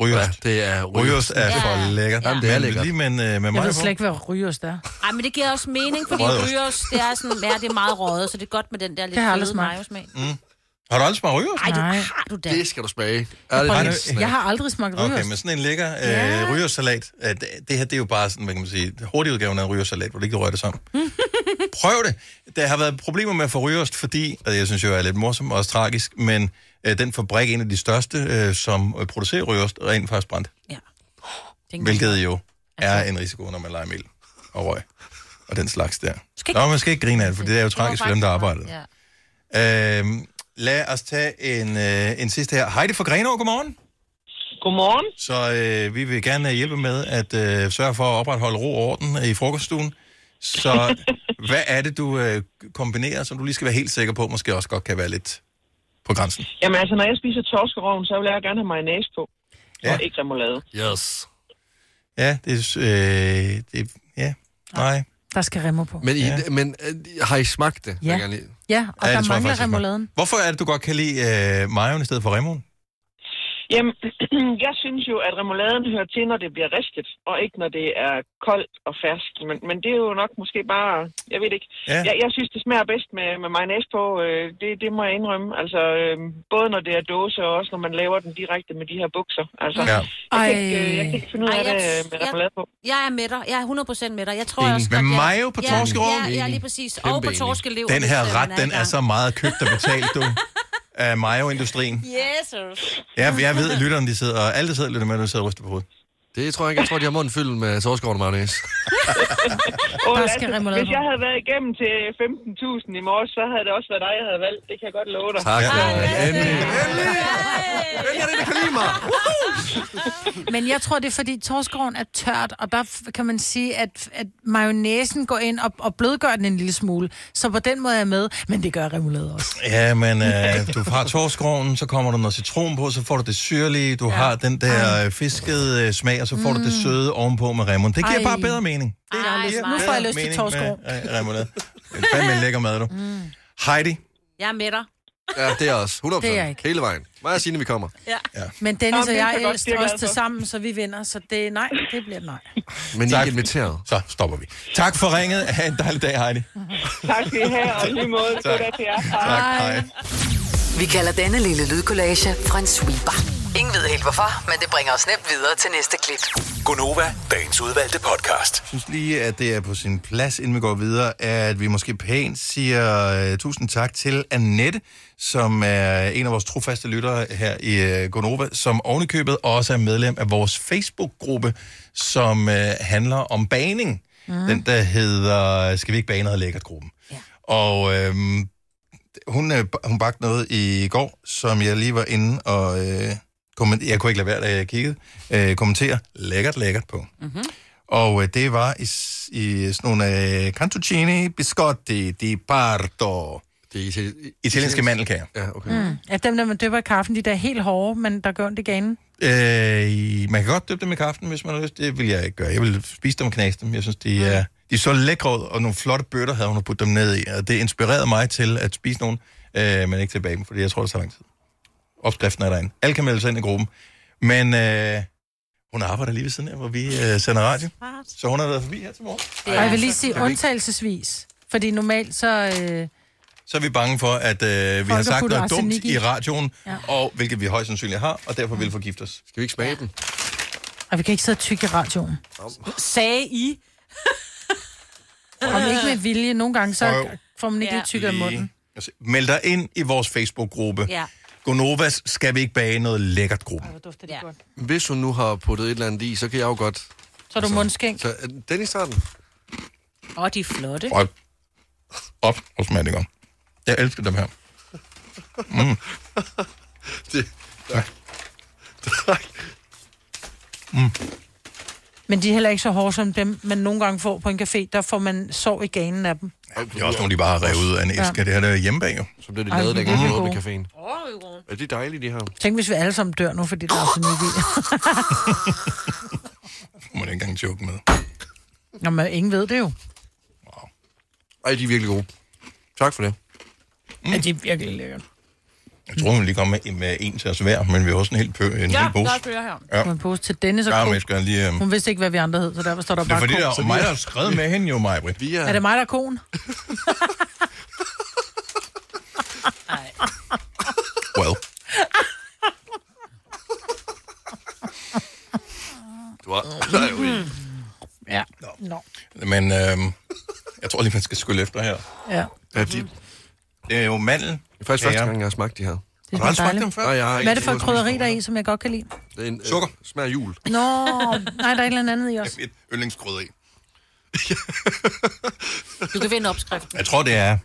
Rygeost. Ja, det er Rygeost er Ja. for lækkert. Jamen, det er Men lækkert. Lige med, en, øh, med Jeg mig ved på. slet ikke, hvad rygeost er. Ej, men det giver også mening, fordi Rød ost. rygeost, det er sådan, ja, det er meget røget, så det er godt med den der lidt Det jeg fede majosmag. Mm. Har du aldrig smagt du Nej. har du da. Det skal du smage. Jeg, prøver, det er jeg har aldrig smagt rygeost. Okay, men sådan en lækker øh, Ja. Øh, det, det her, det er jo bare sådan, hvad kan man sige, hurtigudgaven af en hvor du ikke rører det sammen. Prøv det. Der har været problemer med at få rygeost, fordi, og jeg synes jo er lidt morsomt og også tragisk, men øh, den fabrik, en af de største, øh, som øh, producerer rygeost, er rent faktisk brændt. Ja. Hvilket jo er en risiko, når man leger mel og røg. Og den slags der. Skal ikke- Nå, man skal ikke grine af det, for det er jo tragisk for dem, der arbejder. Ja. Øhm, lad os tage en, øh, en sidste her. Heidi fra Grenaa, godmorgen. Godmorgen. Så øh, vi vil gerne hjælpe med at øh, sørge for at opretholde ro og orden i frokoststuen. Så hvad er det, du øh, kombinerer, som du lige skal være helt sikker på, måske også godt kan være lidt på grænsen? Jamen altså, når jeg spiser torskeroven, så vil jeg gerne have mayonnaise på. Ja. Og ikke remoulade. Yes. Ja, det er... Øh, det, ja, nej. Der skal remmer på. Men, I, ja. men øh, har I smagt det? Ja. Ja, og Ja, der mangler remouladen. Hvorfor er det, du godt kan lide øh, mayoen i stedet for remoen? Jamen, jeg synes jo, at remouladen hører til, når det bliver ristet, og ikke når det er koldt og ferskt. Men, men det er jo nok måske bare, jeg ved ikke. Ja. Jeg, jeg synes, det smager bedst med, med mayonnaise på. Øh, det, det må jeg indrømme. Altså, øh, både når det er dåse, og også når man laver den direkte med de her bukser. Altså, Ja. jeg, kan ikke, øh, jeg kan ikke finde ud af Ej, det jeg- øh, med remoulade på. Jeg er med dig. Jeg er 100% med dig. Jeg tror Enig. også Med jeg- mayo på torskerov? Ja, ja, lige præcis. Kæmpe og på enig. torskelever. Den her ret, er den er gang. så meget købt og betalt, du, af mayo-industrien. Jesus. Ja, jeg ved, at lytterne, de sidder, og alle, der sidder og lytter med, de sidder og ryster på hovedet. Det tror jeg ikke. Jeg tror, de har munden fyldt med og mayonnaise. Altså, skal remoulade hvis jeg havde været igennem til 15.000 i morges, så havde det også været dig, jeg havde valgt. Det kan jeg godt love dig. Tak, Ja. Endelig. Men jeg tror, det er fordi torskeroven er tørt, og der kan man sige, at, at mayonnaisen går ind og, og blødgør den en lille smule. Så på den måde er jeg med, men det gør remoulade også. Ja, men øh, du har torskroven, så kommer der noget citron på, så får du det syrlige, du ja. har den der øh, fiskede øh, smag, og så får du det søde ovenpå med remon. Det giver Ej. bare bedre mening. Det Ej, giver nu får jeg lyst til med, øh, remoulade. Det er fandme en lækker mad, du. Mm. Heidi, Jeg er med dig. Ja, det er også. 100%. Det er jeg ikke. Hele vejen. Mig og Signe, vi kommer. Ja. Men Dennis og det jeg er glad også til for. sammen, så vi vinder. Så det nej, det bliver nej. Men I er inviteret. så stopper vi. Tak for ringet. Ha' en dejlig dag, Heidi. Tak skal I have, og lige måde. Tak. Til. Tak, hej. Vi kalder denne lille lydkollage en sweeper. Ingen ved helt hvorfor, men det bringer os nemt videre til næste klip. Gunova, dagens udvalgte podcast. Jeg synes lige, at det er på sin plads, inden vi går videre, at vi måske pænt siger uh, tusind tak til Annette, som er en af vores trofaste lyttere her i uh, Gonova, som ovenikøbet også er medlem af vores Facebook-gruppe, som uh, handler om baning. Mm. Den, der hedder Skal vi ikke bane noget lækkert-gruppen. Ja. Og øhm, hun, øh, hun bagte noget i går, som jeg lige var inde og... Øh, komment- jeg kunne ikke lade være, da jeg kiggede. Øh, kommentere lækkert, lækkert på. Mm-hmm. Og øh, det var i, i sådan nogle øh, cantuccini biscotti di parto. Det er itali- Italienske mandelkager. Ja, okay. Mm. Ja, dem der man døber i kaffen, de der er helt hårde, men der gør ondt i ganen. Øh, man kan godt døbe dem i kaffen, hvis man har lyst. Det vil jeg ikke gøre. Jeg vil spise dem og knase dem. Jeg synes, de er, de er så lækre ud, og nogle flotte bøtter havde hun puttet dem ned i. Og det inspirerede mig til at spise nogen, øh, men ikke til bagen, fordi jeg tror, det tager lang tid. Opskriften er derinde. Alle kan melde sig ind i gruppen. Men øh, hun arbejder lige ved siden af, hvor vi øh, sender radio. Så hun har været forbi her til morgen. Og jeg vil lige sige undtagelsesvis, fordi normalt så... Øh, så er vi bange for, at øh, vi har sagt noget dumt i. i radioen, Ja. ja. og hvilket vi højst sandsynligt har, og derfor vil forgifte os. Skal vi ikke smage dem? og vi kan ikke sidde tykke i radioen. Sagde I? Om ikke med vilje. Nogle gange, så Prøv får man ikke Ja. lidt tykker i munden. Altså, Meld dig ind i vores Facebook-gruppe. Ja. Gonovas skal vi ikke bage noget lækkert gruppe. Hvor dufter det Ja. godt. Hvis hun nu har puttet et eller andet i, så kan jeg jo godt... Så er du mundskænk. Så øh, Dennis tager den. Og de er flotte. Prøv op og smag det godt. Jeg elsker dem her. Mm. Det, Men de er heller ikke så hårde som dem, man nogle gange får på en café. Der får man sår i ganen af dem. Det er også nogle, de bare har revet ud af en æske. Ja. Det her der er hjemmebag, jo. så blev det Ej, lavet, de er dengang vi virkelig åbnede gode. caféen. Er de dejlige, de her? Tænk, hvis vi alle sammen dør nu, fordi der er sådan i. Må man ikke engang joke med. Nå, men ingen ved det jo. Ej, de er virkelig gode. Tak for det. Mm. Ja, de er virkelig lækkert. Jeg tror, hun lige kommer med, med en til os hver, men vi har også en hel, pø, en Ja, hel pose. der er her. Ja. Ja. En pose til Dennis og Ja, Ko. men jeg skal lige... Um... Hun vidste ikke, hvad vi andre hed, så derfor står der Det er bare fordi, der er mig, der har skrevet med hende jo, mig, Britt. Er... Er det mig, der er konen? Well. Du har... Nej, ui. Ja. Nå. Men øhm, jeg tror lige, man skal skylle efter her. Ja. Ja, de... Det er jo mandel. Er faktisk første gang, jeg har smagt de her. Det Har du aldrig smagt dem før? Nej, jeg har Hvad er det for et krydderi, der er i, som jeg godt kan lide? Det er en, øh, Sukker. Smager af jul. Nå, nej, der er et eller andet i også. Et yndlingskrydderi. Du kan finde opskriften. Jeg tror, det er...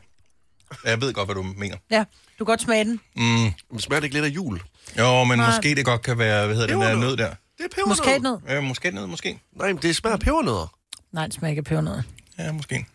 Jeg ved godt, hvad du mener. Ja, du kan godt smage den. Mm. Men smager det ikke lidt af jul? Jo, men Nej. måske det godt kan være, hvad hedder den der Pebernød. nød der? Det er pebernød. Muskatnød? Øh, måske nød, måske. Nej, men det smager af pebernødder. Nej, det smager ikke af pebernød. Ja, måske.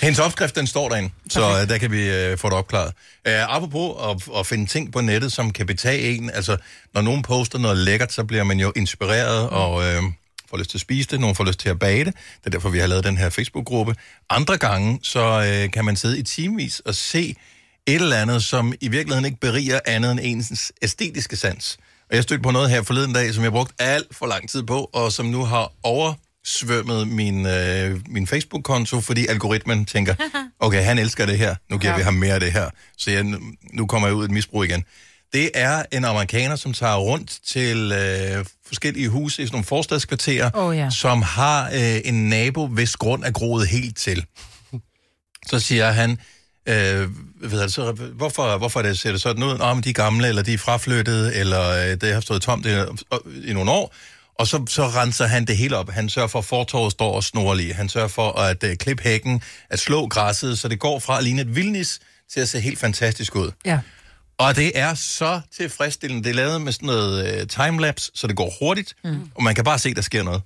Hendes opskrift, den står derinde, så uh, der kan vi uh, få det opklaret. Uh, apropos at, at finde ting på nettet, som kan betage en, altså når nogen poster noget lækkert, så bliver man jo inspireret mm. og uh, får lyst til at spise det, nogen får lyst til at bage det. Det er derfor, vi har lavet den her Facebook-gruppe. Andre gange, så uh, kan man sidde i timevis og se et eller andet, som i virkeligheden ikke beriger andet end ens æstetiske sans. Og jeg stødte på noget her forleden dag, som jeg brugt alt for lang tid på, og som nu har oversvømmet min, øh, min Facebook-konto, fordi algoritmen tænker, okay, han elsker det her, nu giver ja. vi ham mere af det her. Så jeg, nu kommer jeg ud i et misbrug igen. Det er en amerikaner, som tager rundt til øh, forskellige huse i sådan nogle forstadskvarterer, Åh, ja. som har øh, en nabo, hvis grund er groet helt til. Så siger han, øh, ved jeg, så, hvorfor, hvorfor det, ser det sådan ud? Om de er gamle, eller de er fraflyttet, eller øh, det har stået tomt i, i nogle år. Og så, så renser han det hele op. Han sørger for, at fortorvet står og snor lige. Han sørger for at øh, klippe hækken, at slå græsset, så det går fra at ligne et vildnis til at se helt fantastisk ud. Ja. Og det er så tilfredsstillende. Det er lavet med sådan noget øh, timelapse, så det går hurtigt, mm. og man kan bare se, der sker noget.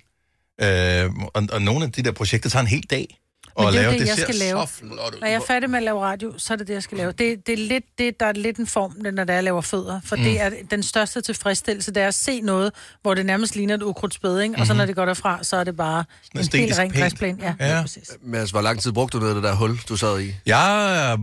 Øh, og, og nogle af de der projekter tager en hel dag. Men at det er lave. det, jeg ser skal lave. så flot ud. Når jeg er færdig med at lave radio, så er det det, jeg skal lave. Det, det er lidt det, der er lidt en form, når det er, jeg laver fødder. For mm. det er den største tilfredsstillelse, det er at se noget, hvor det nærmest ligner et ukrudtsbed, ikke? Og så Mhm. når det går derfra, så er det bare en helt ren græsplæne. Ja, Ja. præcis. Men altså, hvor lang tid brugte du ned i det der hul, du sad i? Jeg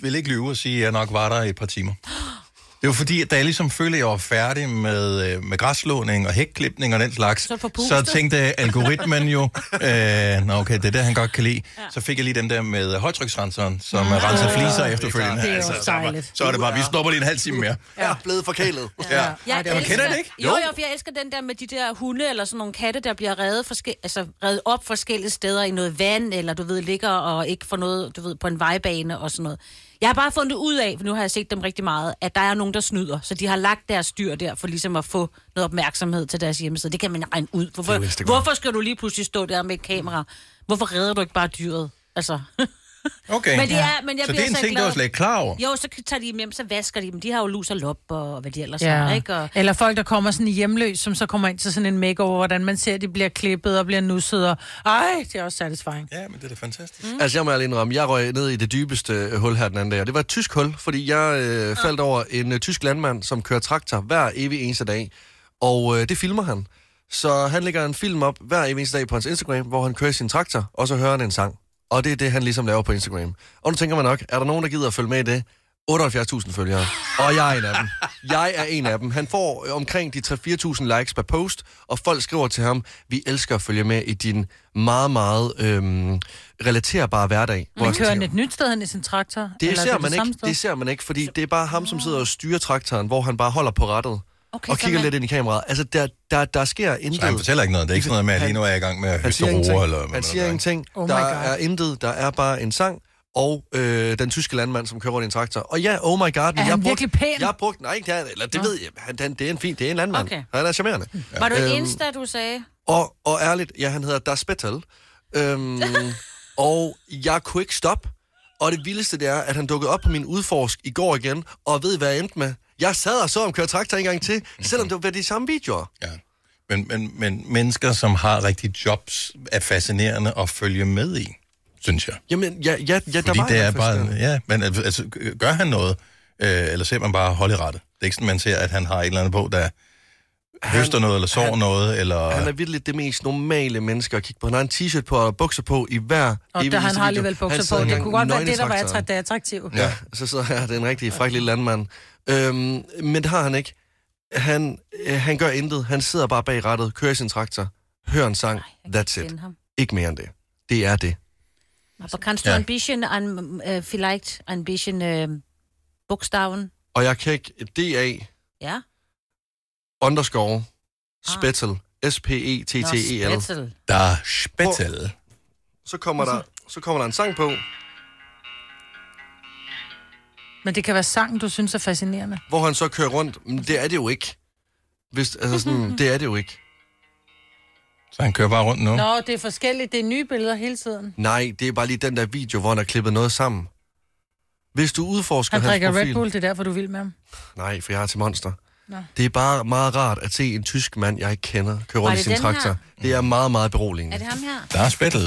vil ikke lyve og sige, at jeg nok var der i et par timer. Det var fordi, at da jeg ligesom følte, at jeg var færdig med, øh, med græsslåning og hækklipning og den slags, Så så tænkte algoritmen jo, øh, nå okay, det er det, han godt kan lide. Ja. Så fik jeg lige den der med højtryksrenseren, som ja. renser fliser efterfølgende. Det er jo så, så, var- så er det bare, vi stopper lige en halv time mere. Ja, blevet forkælet. Ja. Jeg Man kender det ikke? Jo, jo, for jeg elsker den der med de der hunde, eller sådan nogle katte, der bliver reddet, forske- altså, reddet op forskellige steder i noget vand, eller du ved, ligger og ikke får noget, du ved, på en vejbane og sådan noget. Jeg har bare fundet ud af, for nu har jeg set dem rigtig meget, at der er nogen, der snyder. Så de har lagt deres dyr der, for ligesom at få noget opmærksomhed til deres hjemmeside. Det kan man regne ud. Hvorfor, hvorfor skal du lige pludselig stå der med et kamera? Hvorfor redder du ikke bare dyret? Altså... Okay. Men, det er, men jeg så det bliver er en så ting, glad. du var slet ikke klar over. Jo, så tager de dem hjem, så vasker de dem. De har jo lus og lop og hvad de ellers Ja. har, ikke? Og, Eller folk, der kommer sådan hjemløs, som så kommer ind til sådan en makeover, hvordan man ser, at de bliver klippet og bliver nusset. Og... Ej, det er også satisfying. Ja, men det er da fantastisk. Mm. Altså, jeg må ærlig indrømme, jeg røg ned i det dybeste øh, hul her den anden dag, og det var et tysk hul, fordi jeg øh, faldt over en øh, tysk landmand, som kører traktor hver evig eneste dag, og øh, det filmer han. Så han lægger en film op hver evig eneste dag på hans Instagram, hvor han kører sin traktor, og så hører han en sang. Og det er det, han ligesom laver på Instagram. Og nu tænker man nok, er der nogen, der gider at følge med i det? 78.000 følgere. Og jeg er en af dem. Jeg er en af dem. Han får omkring de 3-4.000 likes per post, og folk skriver til ham, vi elsker at følge med i din meget, meget øhm, relaterbare hverdag. Jeg kører han et nyt sted hen i sin traktor? det er ser, det man samme ikke, det ser man ikke, fordi det er bare ham, som sidder og styrer traktoren, hvor han bare holder på rettet. Okay, og kigger man- lidt ind i kameraet. Altså, der, der, der sker intet. Så han fortæller ikke noget. Det er ikke sådan noget med, at lige nu er jeg i gang med at Han siger ingenting. Eller, han man siger gør. ingenting. Oh my der God. er intet. Der er bare en sang og øh, den tyske landmand, som kører rundt i en traktor. Og ja, oh my god. Men Er jeg han har brugt, virkelig pæn? Jeg har brugt, nej, det er, eller det ved jeg. Han, han, det er en fin, det er en landmand. Okay. Han er charmerende. Var du Øhm, Insta, du sagde? Og, og ærligt, ja, han hedder Das Bettel. Øhm, og jeg kunne ikke stoppe. Og det vildeste, det er, at han dukkede op på min udforsk i går igen, og ved, hvad jeg endte med. Jeg sad og så ham køre traktor en gang til, selvom det var de samme videoer. Ja. Men, men, men mennesker, som har rigtig jobs, er fascinerende at følge med i, synes jeg. Jamen, ja, ja, ja der Fordi var det er bare, ja, men altså, altså, gør han noget, øh, eller ser man bare hold i rette? Det er ikke sådan, man ser, at han har et eller andet på, der han, høster noget, eller sår han- noget, eller... Han er virkelig det mest normale menneske at kigge på. Han har en t-shirt på og bukser på i hver Og der, han har video. alligevel bukser på. Det kunne godt være det, der var traktoren. attra- det attraktive. Ja, så sidder her, det er en rigtig fræk lille landmand. Øhm, men det har han ikke. Han, øh, han gør intet. Han sidder bare bag rattet, kører i sin traktor, hører en sang. That's it. ham. Ikke mere end det. Det er det. Aber kannst du Ja. ein bisschen an, äh, vielleicht ein bisschen äh, Buchstaben? Og jeg kan ikke DA Ja? Underscore Spettel. S-P-E-T-T-E-L. Nå, Spetzel. Der er spættel. Så kommer, der, så kommer der en sang på, Men det kan være sangen, du synes er fascinerende. hvor han så kører rundt. Men det er det jo ikke. Hvis, altså sådan, det er det jo ikke. Så han kører bare rundt nu. Nå, det er forskelligt. Det er nye billeder hele tiden. Nej, det er bare lige den der video, hvor han har klippet noget sammen. Hvis du udforsker Han hans drikker profil... Red Bull, det er derfor, du vil med ham. Nej, for jeg har til monster. Nå. Det er bare meget rart at se en tysk mand, jeg ikke kender, køre rundt i det sin traktor. her? Det er meget, meget beroligende. Er det ham her? Der er spættet.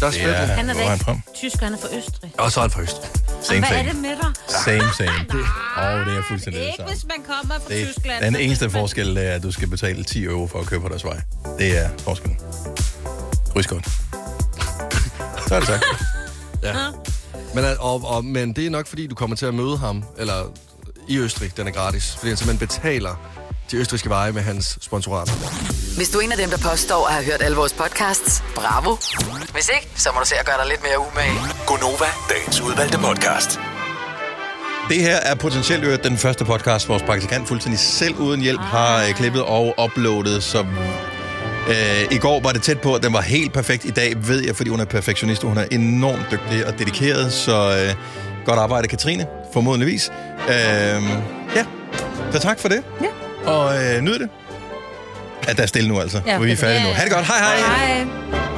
Der er spættet. er- Han er er han da fra? ikke tysk, han er fra Østrig. Og så er han først. Same, Hvad er same. det med dig? Same, same. Åh, oh, det er fuldstændig det Ikke samme. hvis man kommer fra Det Tyskland. er, den eneste forskel er, at du skal betale 10 euro for at køre på deres vej. Det er forskellen. Krydskort. Så er det sagt. Ja. Men, og, og, men det er nok, fordi du kommer til at møde ham, eller i Østrig, den er gratis. Fordi han simpelthen betaler de østrigske veje med hans sponsorat. Hvis du er en af dem, der påstår at have hørt alle vores podcasts, bravo. Hvis ikke, så må du se at gøre dig lidt mere umage. Gonova, dagens udvalgte podcast. Det her er potentielt øvrigt den første podcast, vores praktikant fuldstændig selv uden hjælp har øh, klippet og uploadet, så øh, i går var det tæt på, at den var helt perfekt. I dag ved jeg, fordi hun er perfektionist, og hun er enormt dygtig og dedikeret, så øh, godt arbejde, Katrine, formodentligvis. Øh, ja, så tak for det. Ja. Og øh, nyd det. At der er stille nu altså. Ja, Ja, vi er færdige nu. Ha' det godt. Hej hej. Hej.